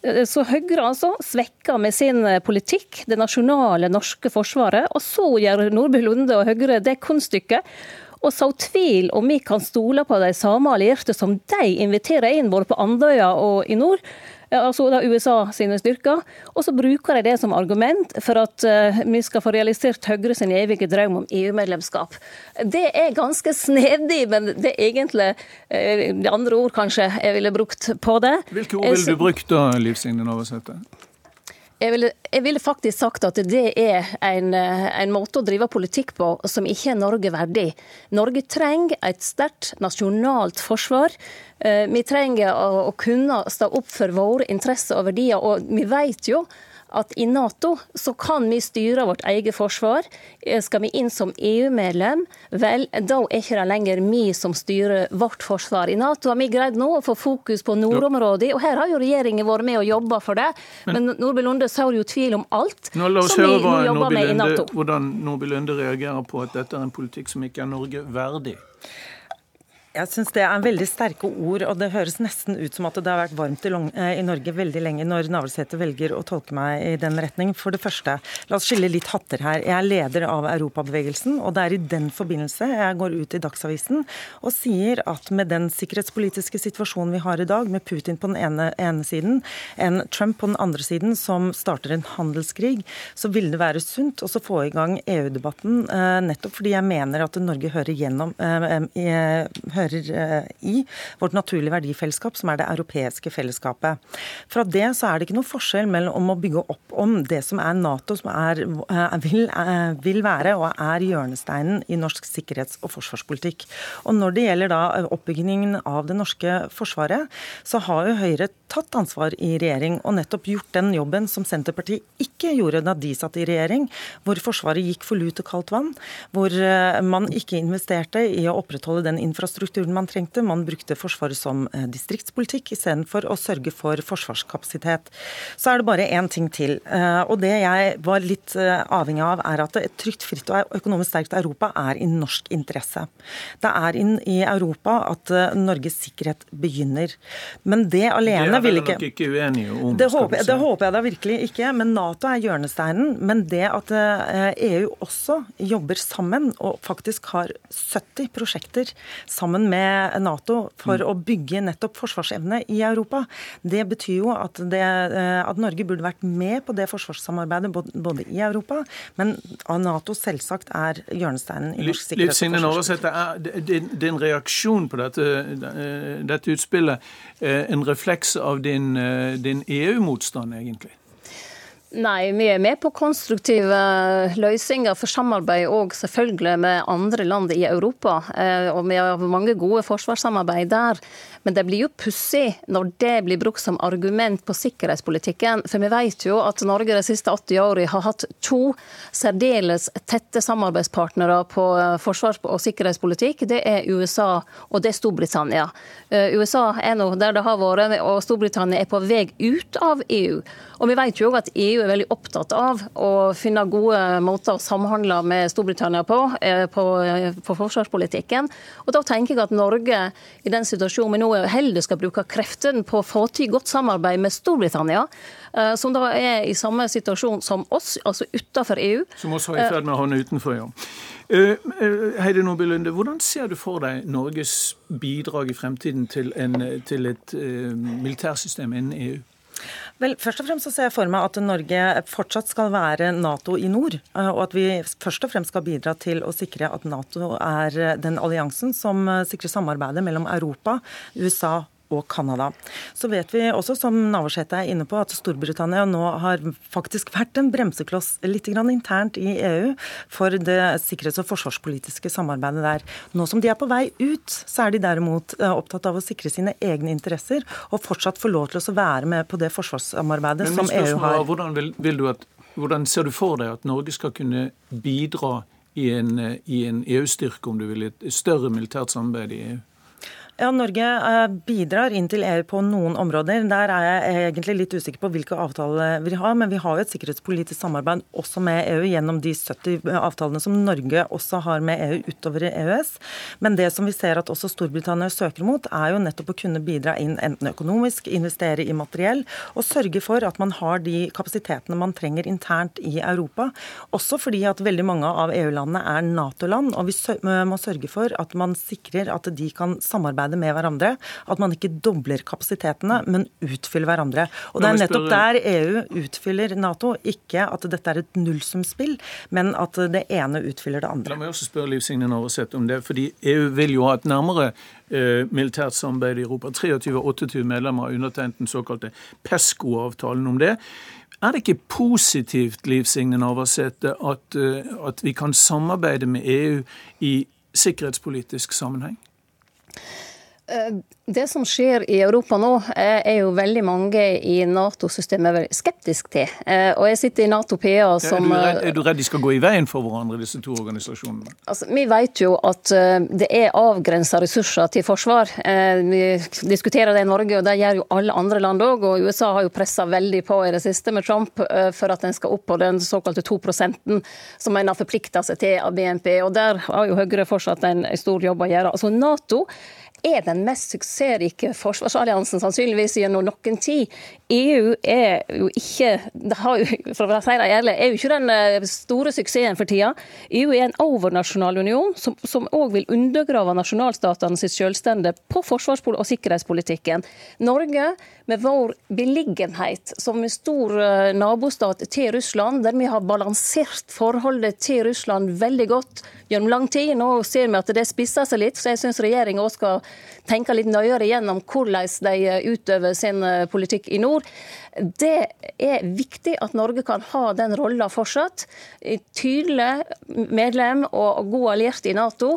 Så Høyre altså svekker med sin politikk det nasjonale norske forsvaret. Og så gjør Nordby Lunde og Høyre det kunststykket og så tvil om vi kan stole på de samme allierte som de inviterer inn både på Andøya og i nord altså da USA sine styrker. Og så bruker de det som argument for at uh, vi skal få realisert Høyre sin evige drøm om EU-medlemskap. Det er ganske snedig, men det er egentlig uh, de andre ord kanskje jeg ville brukt på det. Hvilke ord ville du brukt da, Liv Signe Navarsete? Jeg ville, jeg ville, faktisk sagt at det er en, en, måte å drive politikk på som ikke er Norge verdig. Norge trenger et sterkt nasjonalt forsvar. Eh, vi trenger å, å kunne stå opp for våre interesser og verdier. Og vi vet jo at i Nato så kan vi styre vårt eget forsvar. Eh, skal vi inn som EU-medlem, vel, da er ikke det lenger vi som styrer vårt forsvar. I Nato har vi greid nå å få fokus på nordområdet, og her har jo regjeringen vært med og jobba for det. Men Nordby Lunde sår jo tvil om alt nå som vi vi jobber med i Nato. Hvordan Nordby Lunde reagerer på at dette er en politikk som ikke er Norge verdig. Jeg syns det er veldig sterke ord, og det høres nesten ut som at det har vært varmt i, i Norge veldig lenge når Navarsete velger å tolke meg i den retning. For det første, la oss skille litt hatter her. Jeg er leder av Europabevegelsen, og det er i den forbindelse jeg går ut i Dagsavisen og sier at med den sikkerhetspolitiske situasjonen vi har i dag, med Putin på den ene, ene siden, en Trump på den andre siden som starter en handelskrig, så vil det være sunt å få i gang EU-debatten, eh, nettopp fordi jeg mener at Norge hører gjennom eh, hører eh, i, vårt naturlige verdifellesskap, som er det europeiske fellesskapet. Fra det så er det ikke noe forskjell mellom å bygge opp om det som er Nato, som er, eh, vil, eh, vil være og er hjørnesteinen i norsk sikkerhets- og forsvarspolitikk. Og Når det gjelder da oppbyggingen av det norske forsvaret, så har jo Høyre tatt ansvar i regjering og nettopp gjort den jobben som Senterpartiet ikke gjorde da de satt i regjering, hvor Forsvaret gikk for lut og kaldt vann, hvor man ikke investerte i å opprettholde den infrastrukturen infrastrukturen man trengte. Man brukte Forsvaret som eh, distriktspolitikk istedenfor å sørge for forsvarskapasitet. Så er det bare én ting til. Eh, og det jeg var litt eh, avhengig av, er at et trygt, fritt og økonomisk sterkt Europa er i norsk interesse. Det er inn i Europa at Norges sikkerhet begynner. Men det alene vil ikke Det er nok ikke uenige om. Det håper, det håper jeg da virkelig ikke. Men Nato er hjørnesteinen. Men det at EU e også jobber sammen og faktisk har 70 prosjekter sammen sammen med Nato for å bygge nettopp forsvarsevne i Europa. Det betyr jo at, det, eh, at, Norge burde vært med på det forsvarssamarbeidet både i Europa, men av Nato selvsagt er hjørnesteinen i norsk sikkerhet sikkerhets- og er Din reaksjon på dette, eh, dette utspillet en refleks av din, eh, din EU-motstand, egentlig? Nei, vi er med på konstruktive løsninger for samarbeid og selvfølgelig med andre land i Europa. Og vi har mange gode forsvarssamarbeid der. Men det blir jo pussig når det blir brukt som argument på sikkerhetspolitikken. For vi vet jo at Norge de siste 80 årene har hatt to særdeles tette samarbeidspartnere på eh, forsvars- og sikkerhetspolitikk. Det er USA og det er Storbritannia. Eh, USA er nå der det har vært, og Storbritannia er på vei ut av EU. Og vi vet jo også at EU er veldig opptatt av å finne gode måter å samhandle med Storbritannia på, eh, på, på forsvarspolitikken. Og da tenker jeg at Norge i den situasjonen vi nå heller skal bruke kreftene på å få til godt samarbeid med Storbritannia, eh, som da er i samme situasjon som oss, altså utenfor EU. Som også er i ferd med å havne utenfor, ja. Eh, eh, Heidi Nordby Lunde, hvordan ser du for deg Norges bidrag i fremtiden til, en, til et militærsystem innen EU? Vel, først og fremst så ser jeg for meg at Norge fortsatt skal være Nato i nord. Og at vi først og fremst skal bidra til å sikre at Nato er den alliansen som sikrer samarbeidet mellom Europa, USA og Canada. Så vet vi også, som Navarsete er inne på, at Storbritannia nå har faktisk vært en bremsekloss litt internt i EU for det sikkerhets- og forsvarspolitiske samarbeidet der. Nå som de er på vei ut, så er de derimot eh, opptatt av å sikre sine egne interesser og fortsatt få lov til å være med på det forsvarssamarbeidet som EU har. Hvordan, vil, vil at, hvordan, ser du for deg at Norge skal kunne bidra i en, i en EU-styrke, om du vil, et større militært samarbeid i EU? Ja, Norge eh, bidrar inn til EU på noen områder. Der er jeg egentlig litt usikker på hvilke avtaler vi har, men vi har jo et sikkerhetspolitisk samarbeid også med EU gjennom de 70 avtalene som Norge også har med EU utover EØS. Men det som vi ser at også Storbritannia søker mot, er jo nettopp å kunne bidra inn enten økonomisk, investere i materiell og sørge for at man har de kapasitetene man trenger internt i Europa. Også fordi at veldig mange av EU-landene er Nato-land, og vi må sørge for at man sikrer at de kan samarbeide samarbeide med hverandre. At man ikke dobler kapasitetene, men utfyller hverandre. Og Det er nettopp der EU utfyller Nato. Ikke at dette er et nullsumspill, men at det ene utfyller det andre. La meg også spørre Liv Signe Navarsete om det. fordi EU vil jo ha et nærmere eh, militært samarbeid i Europa. 23-28 medlemmer har undertegnet den såkalte PESCO-avtalen om det. Er det ikke positivt Liv Signe Navarsete, at, eh, at vi kan samarbeide med EU i sikkerhetspolitisk sammenheng? Eh, det som skjer i Europa nå, eh, er jo veldig mange i Nato-systemet skeptisk til. Eh, og jeg sitter i Nato PA som er, du redd, er du redd de skal gå i veien for hverandre, disse to organisasjonene? Altså, vi vet jo at det er avgrensa ressurser til forsvar. Vi diskuterer det i Norge, og det gjør jo alle andre land òg. Og USA har jo pressa veldig på i det siste med Trump for at en skal opp på den såkalte 2% som en har forplikta seg til av BNP. Og der har jo Høyre fortsatt en stor jobb å gjøre. Altså Nato er den mest suksessrike forsvarsalliansen sannsynligvis gjennom noen tid. EU er jo ikke jo, for å si det ærlig, er jo ikke den eh, store suksessen for tida. EU er en overnasjonal union som òg vil undergrave nasjonalstatene sitt selvstende på forsvars- og sikkerhetspolitikken. Norge, med vår beliggenhet som en stor eh, nabostat til Russland, der vi har balansert forholdet til Russland veldig godt gjennom lang tid. Nå ser vi at det spisser seg litt, så jeg syns regjeringa skal tenke litt nøyere gjennom hvordan de utøver sin eh, politikk i nord. Det er viktig at Norge kan ha den rolla fortsatt. Tydelig medlem og god alliert i Nato.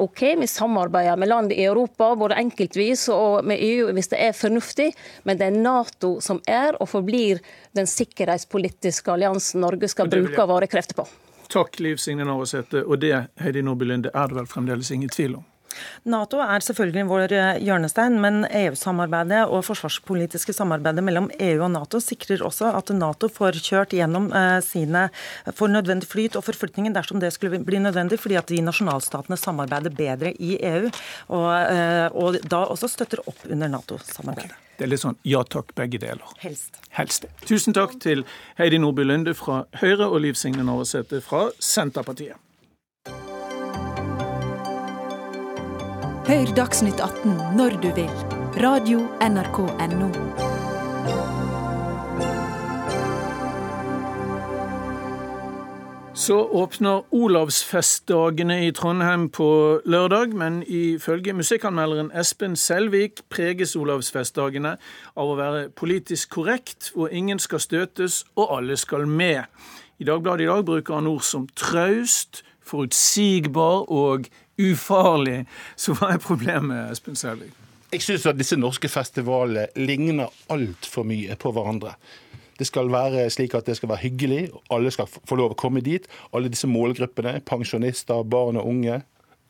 OK, vi samarbeider med land i Europa, både enkeltvis og med EU hvis det er fornuftig, men det er Nato som er og forblir den sikkerhetspolitiske alliansen Norge skal bruke våre krefter på. Takk, Liv Signe Navarsete. Og det, Heidi Nordby Lunde, er det vel fremdeles ingen tvil om? Nato er selvfølgelig vår eh, hjørnestein, men EU-samarbeidet og forsvarspolitiske samarbeidet mellom EU og Nato sikrer også at Nato får kjørt gjennom eh, sine for nødvendig flyt og forflytninger dersom det skulle bli nødvendig, fordi at de nasjonalstatene samarbeider bedre i EU, og, eh, og da også støtter opp under Nato-samarbeidet. Okay. Det er litt sånn ja takk, begge deler. Helst. Helst. Tusen takk til Heidi Nordby Lunde fra Høyre og Liv Signe Navarsete fra Senterpartiet. Hør Dagsnytt 18 når du vil. Radio NRK Radio.nrk.no. Så åpner Olavsfestdagene i Trondheim på lørdag, men ifølge musikkanmelderen Espen Selvik preges Olavsfestdagene av å være politisk korrekt, hvor ingen skal støtes og alle skal med. I Dagbladet i dag bruker han ord som traust, forutsigbar og ufarlig. Så hva er problemet, Espen Selvik? Jeg syns at disse norske festivalene ligner altfor mye på hverandre. Det skal være slik at det skal være hyggelig, alle skal få lov å komme dit. Alle disse målgruppene, pensjonister, barn og unge,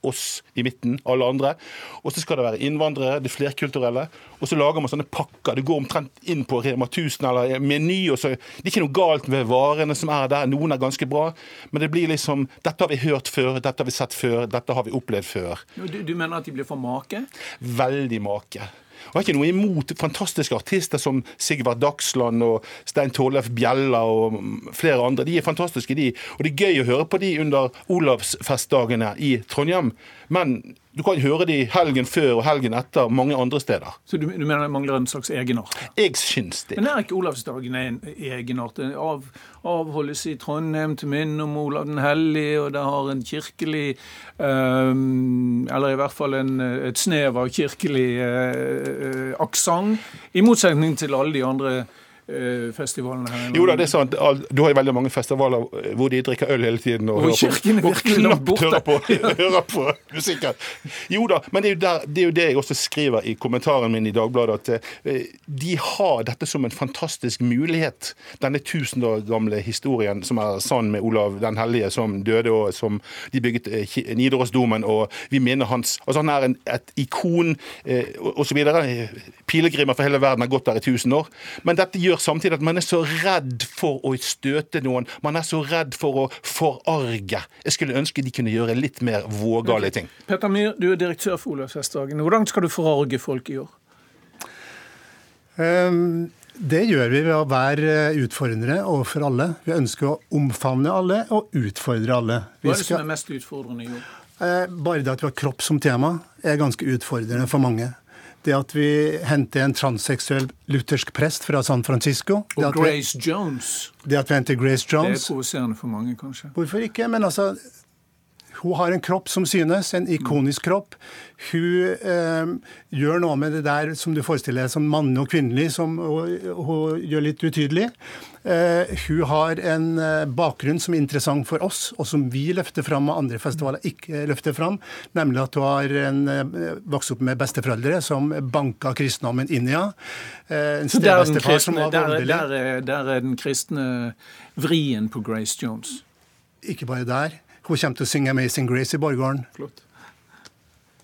oss i midten, alle andre. Og så skal det være innvandrere, det flerkulturelle. Og så lager man sånne pakker. Det går omtrent inn på Rema 1000 eller Meny. og så, Det er ikke noe galt med varene som er der, noen er ganske bra. Men det blir liksom Dette har vi hørt før, dette har vi sett før, dette har vi opplevd før. Du, du mener at de blir for make? Veldig make. Jeg har ikke noe imot fantastiske artister som Sigvard Dagsland og Stein Torleif Bjella og flere andre. De er fantastiske, de. Og det er gøy å høre på de under Olavsfestdagene i Trondheim. Men du kan høre de helgen før og helgen etter mange andre steder. Så du, du mener det mangler en slags egenart? Jeg syns det. Men er ikke Olavsdagen en egenart? Av, avholdes i Trondheim til minne om Olav den hellige, og det har en kirkelig um, Eller i hvert fall en, et snev av kirkelig uh, aksent, i motsetning til alle de andre festivalene her? Jo da, det er sant. Du har jo veldig mange festivaler eh, hvor de drikker øl hele tiden og, og hører på, og knapt hører på, hører på musikken. Jo da, men det er, der, det er, jo det jeg også skriver i kommentaren min i Dagbladet, at eh, de har dette som en fantastisk mulighet. Denne tusen år gamle historien som er sann med Olav den hellige som døde, og som de bygget Nidarosdomen, og vi minner hans altså Han er en, et ikon eh, osv. Pilegrimer for hele verden har gått der i tusen år. Men dette gjør gjør samtidig at man er så redd for å støte noen. Man er så redd for å forarge. Jeg skulle ønske de kunne gjøre litt mer vågale ting. Petter Myhr, du er direktør for Olavsfestdagen. Hvordan skal du forarge folk i år? Um, det gjør vi ved å være utfordrende overfor alle. Vi ønsker å omfavne alle og utfordre alle. Vi Hva er det skal... som er mest utfordrende i år? Eh, bare det at vi har kropp som tema, er ganske utfordrende for mange. Det at vi henter en transseksuell luthersk prest fra San Francisco. Og Grace vi, Jones. Det at vi henter Grace Jones. Det er provoserende for mange, kanskje. Hvorfor ikke? Men altså, hun har en kropp som synes, en ikonisk kropp. Hun eh, gjør noe med det der som du forestiller deg som mannlig og kvinnelig, som hun, hun gjør litt utydelig. Eh, hun har en eh, bakgrunn som er interessant for oss, og som vi løfter fram og andre festivaler ikke løfter fram. Nemlig at hun har en, eh, vokst opp med besteforeldre som banka kristendommen inn i henne. Eh, en stebestefar som var voldelig. Der, der, der er den kristne vrien på Grace Jones. Ikke bare der. Hun kommer til å synge 'Amazing Grace' i Borggården. Flott.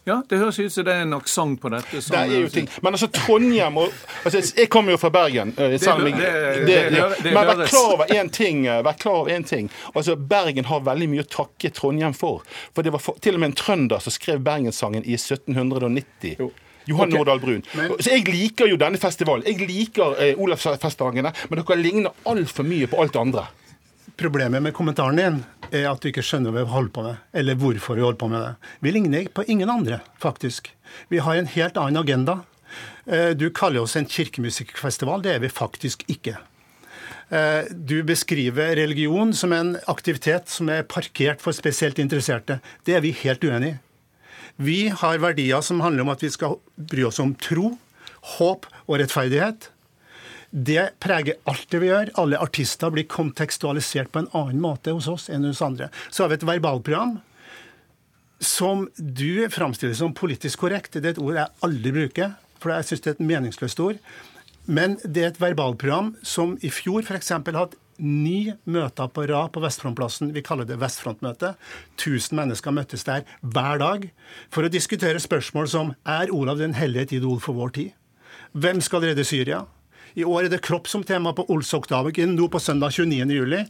Ja, det høres ut som det er en aksent på dette. Det er jo ting. Men altså, Trondheim og altså, Jeg kommer jo fra Bergen. Uh, det, det, det, men vær klar over én ting. Uh, vær klar over en ting. Altså, Bergen har veldig mye å takke Trondheim for. For det var for, til og med en trønder som skrev Bergenssangen i 1790. Jo. Johan okay. Nordahl Brun. Men... Så Jeg liker jo denne festivalen. Jeg liker eh, Olavsfestdagene, men dere ligner altfor mye på alt andre. Problemet med kommentaren din er at du ikke skjønner hva vi holder på med, eller hvorfor vi holder på med det. Vi ligner på ingen andre, faktisk. Vi har en helt annen agenda. Eh, du kaller oss en kirkemusikkfestival. Det er vi faktisk ikke. Eh, du beskriver religion som en aktivitet som er parkert for spesielt interesserte. Det er vi helt uenig i. Vi har verdier som handler om at vi skal bry oss om tro, håp og rettferdighet. Det preger alt det vi gjør. Alle artister blir kontekstualisert på en annen måte hos oss enn hos andre. Så har vi et verbalprogram som du framstiller som politisk korrekt. Det er et ord jeg aldri bruker, for jeg syns det er et meningsløst ord. Men det er et verbalprogram som i fjor f.eks. hatt ni møter på rad på Vestfrontplassen. Vi kaller det Vestfrontmøte. 1000 mennesker møttes der hver dag for å diskutere spørsmål som er Olav den hellige et idol for vår tid? Hvem skal redde Syria? I år er det kropp som tema på Olsokdagen. Nå på søndag 29. juli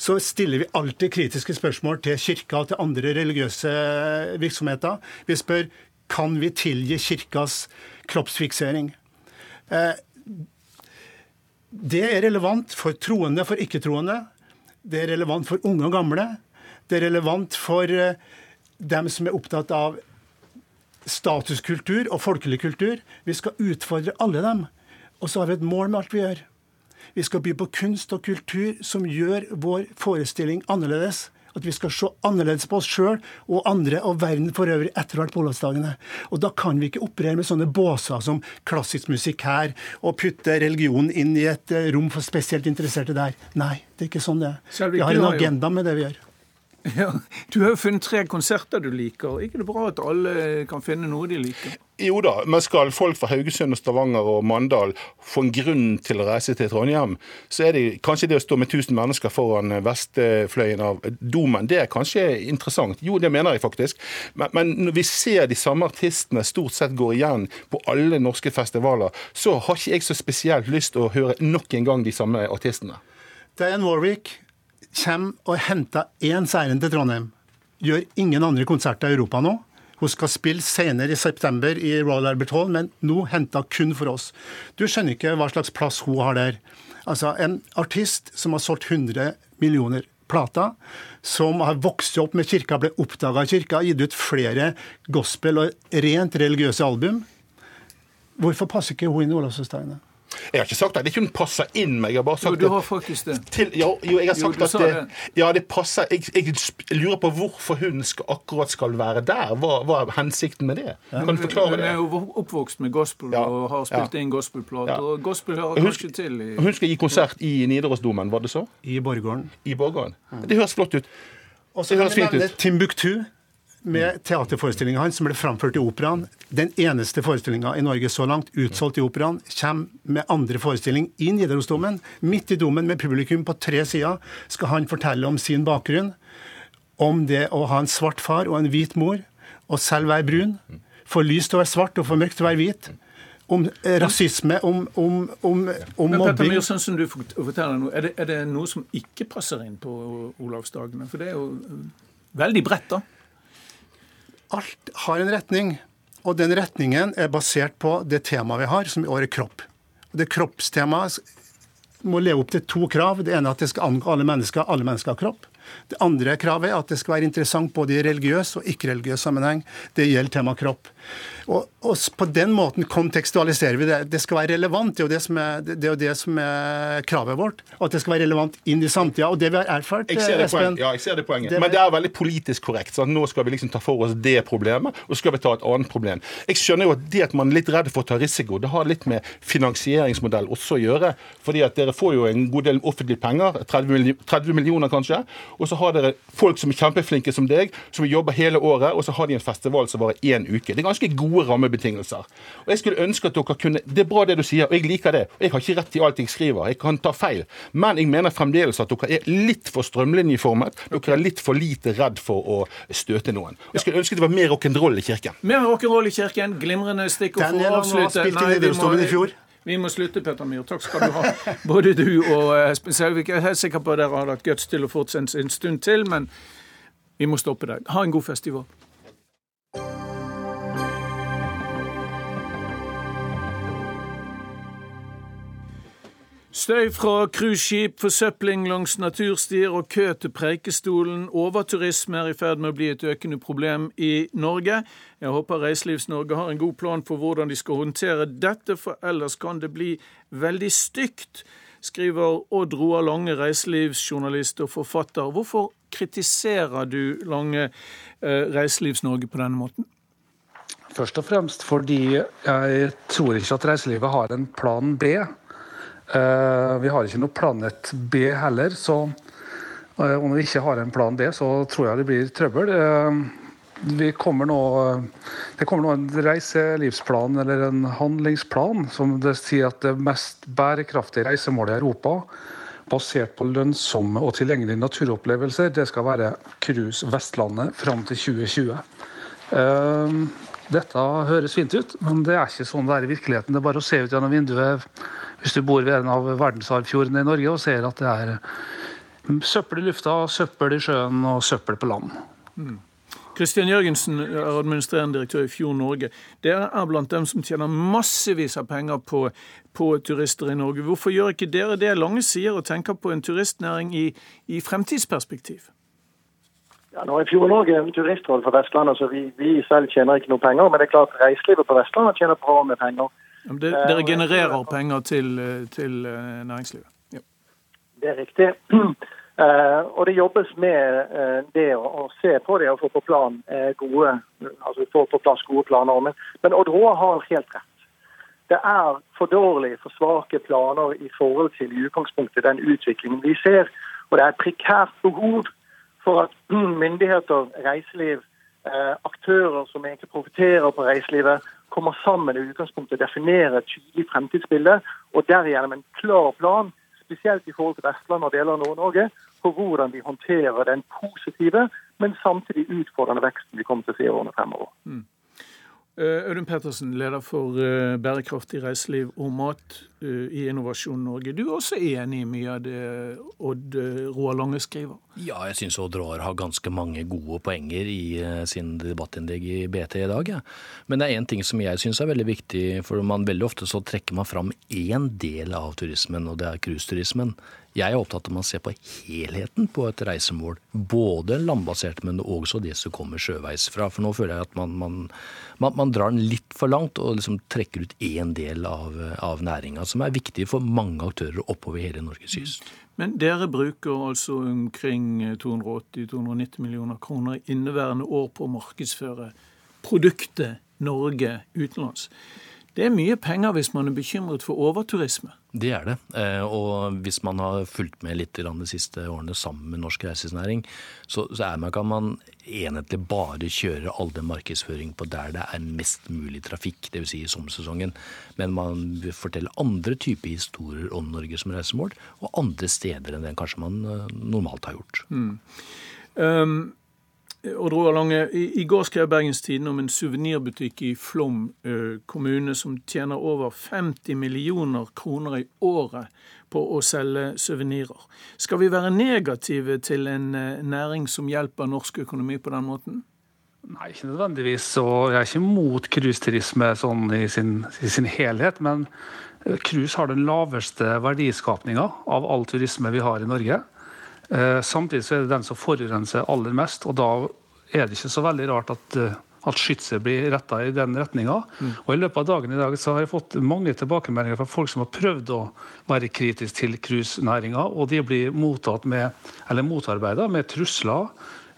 så stiller vi alltid kritiske spørsmål til kirka og til andre religiøse virksomheter. Vi spør kan vi tilgi kirkas kroppsfiksering. Eh, det er relevant for troende, for ikke-troende. Det er relevant for unge og gamle. Det er relevant for eh, dem som er opptatt av statuskultur og folkelig kultur. Vi skal utfordre alle dem. Og så har vi et mål med alt vi gjør. Vi skal by på kunst og kultur som gjør vår forestilling annerledes. At vi skal se annerledes på oss sjøl og andre og verden for øvrig etter hvert på Olavsdagene. Og da kan vi ikke operere med sånne båser som klassisk musikk her, og putte religionen inn i et eh, rom for spesielt interesserte der. Nei, det er ikke sånn det er. Vi har en agenda med det vi gjør. Ja, Du har jo funnet tre konserter du liker. ikke det bra at alle kan finne noe de liker? Jo da, men skal folk fra Haugesund og Stavanger og Mandal få en grunn til å reise til Trondheim, så er det kanskje det å stå med 1000 mennesker foran vestfløyen av domen, det er kanskje interessant. Jo, det mener jeg faktisk. Men, men når vi ser de samme artistene stort sett går igjen på alle norske festivaler, så har ikke jeg så spesielt lyst til å høre nok en gang de samme artistene. Diane Warwick, kommer og henter én seieren til Trondheim. Gjør ingen andre konserter i Europa nå. Hun skal spille senere i september i Royal Albert Hall, men nå henta kun for oss. Du skjønner ikke hva slags plass hun har der. Altså, En artist som har solgt 100 millioner plater, som har vokst opp med kirka, ble oppdaga av kirka, gitt ut flere gospel og rent religiøse album. Hvorfor passer ikke hun inn i Olavsfestdagene? Jeg har ikke sagt at det ikke passer inn meg. Jeg har bare sagt jo, du har faktisk det. Til, jo, jo, jeg har sagt jo, at det, det. Ja, det passer. Jeg, jeg, lurer på hvorfor hun skal, akkurat skal være der. Hva, hva er hensikten med det? Ja. Kan du forklare det? Hun er jo oppvokst med gospel ja. og har spilt inn gospelplater. Og gospel hører kanskje til i Hun skal gi konsert i Nidarosdomen, var det så? I Borggården. I Borggården. Det høres flott ut. Og så høres fint ut. Timbuktu med teaterforestillinga hans som ble framført i Operaen. Den eneste forestillinga i Norge så langt, utsolgt i Operaen, kommer med andre forestilling i Nidarosdomen. Midt i domen med publikum på tre sider skal han fortelle om sin bakgrunn. Om det å ha en svart far og en hvit mor, og selv være brun. For lyst å være svart og for mørkt å være hvit. Om rasisme, om, om, om, om Men Petter Myhr, sånn som du forteller nå, er det, er det noe som ikke passer inn på Olavsdagene? For det er jo veldig bredt, da alt har en retning. Og den retningen er basert på det temaet vi har, som i år er kropp. Det kroppstemaet må leve opp til to krav. Det ene er at det skal angå alle mennesker. Alle mennesker har kropp. Det andre kravet er at det skal være interessant både i religiøs og ikke-religiøs sammenheng. Det gjelder tema kropp. Og, og, på den måten kontekstualiserer vi det. Det skal være relevant. Det er jo det som er, det er, det som er kravet vårt. Og at det skal være relevant inn i samtida. Og det vi har erfart, jeg ser det Espen Ja, jeg ser det poenget. Men det er veldig politisk korrekt. Så nå skal vi liksom ta for oss det problemet, og så skal vi ta et annet problem. Jeg skjønner jo at det at man er litt redd for å ta risiko, det har litt med finansieringsmodell også å gjøre. fordi at dere får jo en god del offentlige penger, 30 millioner kanskje. Og så har dere folk som er kjempeflinke som deg, som jobber hele året, og så har de en festival som varer én uke. Det er ganske gode rammebetingelser. Og jeg skulle ønske at dere kunne Det er bra det du sier, og jeg liker det. Og jeg har ikke rett i alt jeg skriver. Jeg kan ta feil. Men jeg mener fremdeles at dere er litt for strømlinjeformet. Dere er litt for lite redd for å støte noen. Og jeg skulle ønske det var mer rock'n'roll i kirken. Mer rock'n'roll i kirken. Glimrende stikkord for å avslutte. Nei, vi må, vi må slutte, Petter Myhr. Takk skal du ha. Både du og Espen eh, Selvik. Jeg er sikker på at dere har hatt guts til å fortsette en stund til, men vi må stoppe der. Ha en god festival. Støy fra cruiseskip, forsøpling langs naturstier og kø til Preikestolen. Overturisme er i ferd med å bli et økende problem i Norge. Jeg håper Reiselivs-Norge har en god plan for hvordan de skal håndtere dette, for ellers kan det bli veldig stygt, skriver Odd Roar Lange, reiselivsjournalist og forfatter. Hvorfor kritiserer du Lange eh, Reiselivs-Norge på denne måten? Først og fremst fordi jeg tror ikke at reiselivet har en plan B. Eh, vi har ikke noe Planet B heller, så og når vi ikke har en plan B, så tror jeg det blir trøbbel. Eh, kommer nå, det kommer nå en reiselivsplan eller en handlingsplan som det sier at det mest bærekraftige reisemålet i Europa, basert på lønnsomme og tilgjengelige naturopplevelser, det skal være cruise Vestlandet fram til 2020. Dette høres fint ut, men det er ikke sånn det er i virkeligheten. Det er bare å se ut gjennom vinduet hvis du bor ved en av verdensarvfjordene i Norge og ser at det er søppel i lufta, søppel i sjøen og søppel på land. Kristian mm. Jørgensen er administrerende direktør i Fjord Norge. Dere er blant dem som tjener massevis av penger på, på, turister i Norge. Hvorfor gjør ikke dere det Lange sier og tenker på en turistnæring i, i fremtidsperspektiv? Ja, nå er Fjord Norge turistråd for Vestlandet, så vi, vi, selv tjener ikke noe penger. Men det er klart reiselivet på Vestlandet tjener bra med penger. Det, dere eh, genererer penger til, eh, til eh, næringslivet? Ja. Det er riktig. og det jobbes med det å, se på det og få på, plan gode, altså få på plass gode planer. Men, men Odd Råa har helt rett. Det er for dårlig, for svake planer i forhold til i utgangspunktet den utviklingen vi ser. Og det er et prekært behov for at myndigheter, reiseliv, aktører som egentlig profitterer på reiselivet, kommer sammen i utgangspunktet og definerer et tydelig fremtidsbilde, og derigjennom en klar plan, spesielt i forhold til Vestland og deler av Nord-Norge, på hvordan vi håndterer den positive, men samtidig utfordrende veksten vi kommer til å se i årene fremover. Mm. Eh, Audun Pettersen, leder for eh, bærekraftig reiseliv og mat eh, i Innovasjon Norge. Du er også enig i mye av det Odd Roar Lange skriver? Ja, jeg syns Odd Roar har ganske mange gode poenger i sin debattinnlegg i BT i dag. Ja. Men det er én ting som jeg syns er veldig viktig, for man veldig ofte så trekker man fram én del av turismen, og det er cruiseturismen. Jeg er opptatt av å se på helheten på et reisemål. Både landbasert, men også det som kommer sjøveis fra. For nå føler jeg at man, man, man, man drar den litt for langt og liksom trekker ut én del av, av næringa. som er viktig for mange aktører oppover hele Norges kyst. Men dere bruker altså omkring 280-290 millioner kroner i inneværende år på å markedsføre produktet Norge utenlands. Det er mye penger hvis man er bekymret for overturisme. Det er det. Eh, og hvis man har fulgt med litt de siste årene sammen med norsk reiselivsnæring, så, er man, kan man enhetlig bare kjøre all den markedsføring på der det er mest mulig trafikk, dvs. Si i sommersesongen. Men man vil fortelle andre typer historier om Norge som reisemål, og andre steder enn det kanskje man eh, normalt har gjort. Mm. Um, Odd Roar Lange, i, går skrev Bergens Tidende om en suvenirbutikk i Flom kommune som tjener over 50 millioner kroner i året på å selge suvenirer. Skal vi være negative til en næring som hjelper norsk økonomi på den måten? Nei, ikke nødvendigvis. Og jeg er ikke mot cruiseturisme sånn i sin, i sin helhet. Men cruise har den laveste verdiskapninga av all turisme vi har i Norge. Eh, samtidig så er det den som forurenser aller mest, og da er det ikke så veldig rart at, eh, at skytset blir retta i den retninga. Mm. Og I løpet av dagen i dag så har jeg fått mange tilbakemeldinger fra folk som har prøvd å være kritisk til cruisenæringa, og de blir mottatt med, eller motarbeida med trusler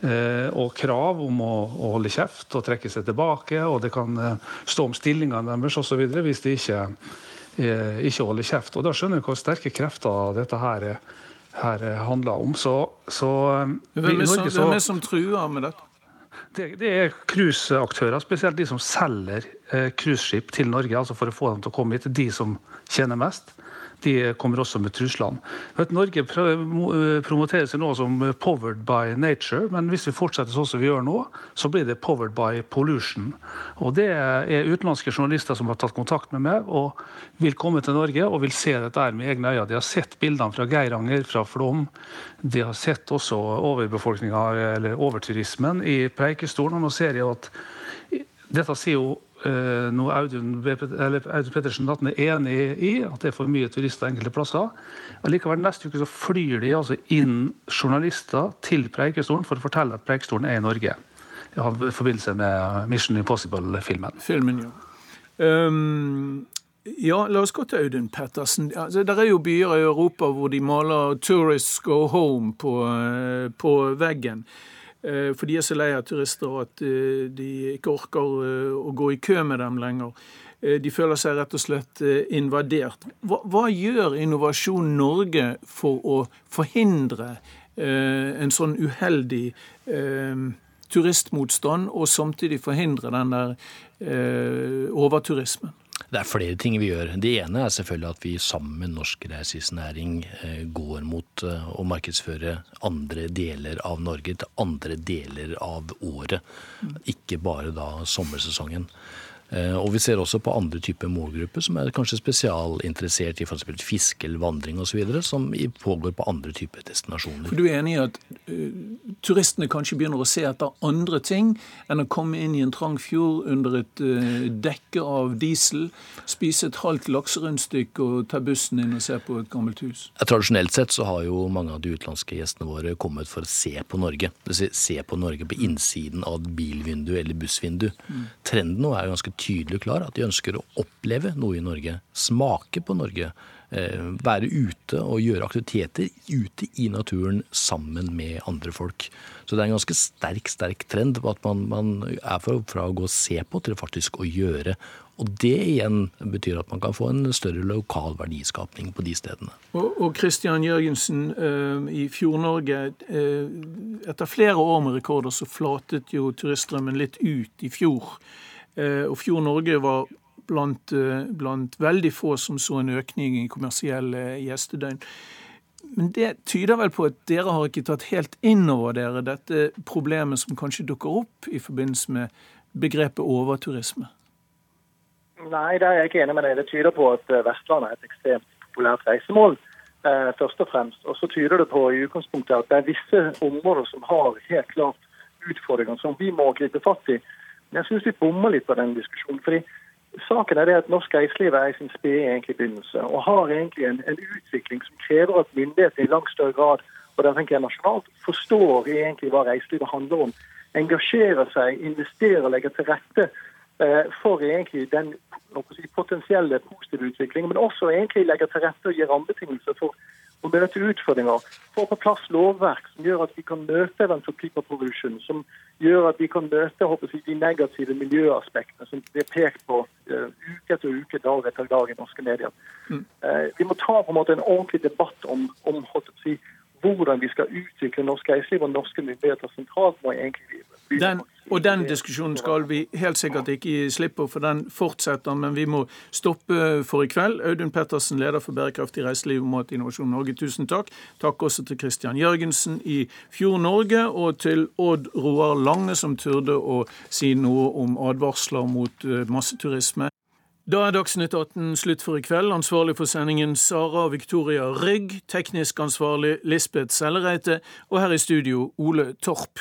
eh, og krav om å, å, holde kjeft og trekke seg tilbake. Og det kan eh, stå om stillingene deres osv. hvis de ikke, eh, ikke holder kjeft. Og Da skjønner du hvor sterke krefter dette her er her handler om. Så, så hvem, er som, hvem er som truer med dette? Det, det er cruiseaktører, spesielt de som selger cruiseskip til Norge. altså For å få dem til å komme hit. De som tjener mest de kommer også med truslene. Norge promoterer seg nå som 'powered by nature', men hvis vi fortsetter sånn som vi gjør nå, så blir det 'powered by pollution'. Og Det er utenlandske journalister som har tatt kontakt med meg og vil komme til Norge og vil se dette med egne øyne. De har sett bildene fra Geiranger, fra Flom. De har sett også overbefolkninga, eller overturismen, i Preikestolen. Og nå ser jeg at dette sier jo Eh, noe Audun, Audun Pettersen er enig i, at det er for mye turister enkelte plasser. Allikevel neste uke så flyr de altså inn journalister til Preikestolen for å fortelle at Preikestolen er i Norge. I forbindelse med Mission Impossible-filmen. Filmen, ja. Um, ja, la oss gå til Audun Pettersen. Altså, det er jo byer i Europa hvor de maler 'Tourists Go Home' på, eh, på veggen. Eh, for de er så lei av turister at eh, de ikke orker eh, å gå i kø med dem lenger. De føler seg rett og slett invadert. Hva, hva gjør Innovasjon Norge for å forhindre en sånn uheldig turistmotstand, og samtidig forhindre den der overturismen? Det er flere ting vi gjør. Det ene er selvfølgelig at vi sammen med norsk reiselivsnæring eh, går mot eh, å markedsføre andre deler av Norge til andre deler av året. Ikke bare da sommersesongen. Eh, og vi ser også på andre typer målgrupper som er kanskje spesialinteressert i f.eks. fiske eller vandring osv., som pågår på andre typer destinasjoner. For Du er enig i at uh, turistene kanskje begynner å se etter andre ting enn å komme inn i en trang fjord under et uh, dekke av diesel, spise et halvt lakserundstykke og ta bussen inn og se på et gammelt hus? Ja, tradisjonelt sett så har jo mange av de utenlandske gjestene våre kommet for å se på Norge. Se på Norge på innsiden av et bilvindu eller bussvindu. Mm. Trenden nå er ganske tydelig og klar at de ønsker å oppleve noe i Norge. Smake på Norge. Eh, være ute og gjøre aktiviteter ute i naturen sammen med andre folk. Så det er en ganske sterk sterk trend på at man, man er fra, fra å gå og se på til faktisk å gjøre. Og det igjen betyr at man kan få en større lokal verdiskapning på de stedene. Og Kristian Jørgensen, eh, i Fjord-Norge, eh, etter flere år med rekorder så flatet jo turiststrømmen litt ut i fjor. Eh, og Fjord Norge var blant, eh, blant, veldig få som så en økning i kommersielle gjestedøgn. Men det tyder vel på at dere har ikke tatt helt inn over dere dette problemet som kanskje dukker opp i forbindelse med begrepet overturisme? Nei, det er jeg ikke enig med deg. Det tyder på at eh, Vestlandet er et ekstremt populært reisemål. først og fremst. Og så tyder det på i utgangspunktet at det er visse områder som har helt klart utfordringer som vi må gripe fatt i. Jeg syns vi bommer litt på den diskusjonen. fordi Saken er det at Norsk reiseliv er i sin spede begynnelse og har egentlig en, en, utvikling som krever at myndighetene i langt større grad og der tenker jeg nasjonalt, forstår egentlig hva reiselivet handler om. Engasjerer seg, investerer og legger til rette eh, for egentlig den potensielle positive utviklingen. men også egentlig legger til rette og gir rammebetingelser for å møte utfordringer. Få på plass lovverk som gjør at vi kan møte eventuelt klimapollution, som gjør at vi kan møte jeg, de negative miljøaspektene som blir pekt på uh, uke etter uke, dag etter dag i norske medier. Mm. Uh, vi må ta på en måte en ordentlig debatt om, om jeg, hvordan vi skal utvikle norsk reiseliv og norske myndigheter sentralt. må egentlig den, og den diskusjonen skal vi helt sikkert ikke gi slipp på, for den fortsetter. Men vi må stoppe for i kveld. Audun Pettersen, leder for bærekraftig reiseliv og Mat Innovasjon Norge, tusen takk. Takk også til Kristian Jørgensen i Fjord Norge, og til Odd Roar Lange, som turde å si noe om advarsler mot eh, masseturisme. Da er Dagsnytt 18 slutt for i kveld. Ansvarlig for sendingen Sara Victoria Rygg. Teknisk ansvarlig Lisbeth Sellereite. Og her i studio Ole Torp.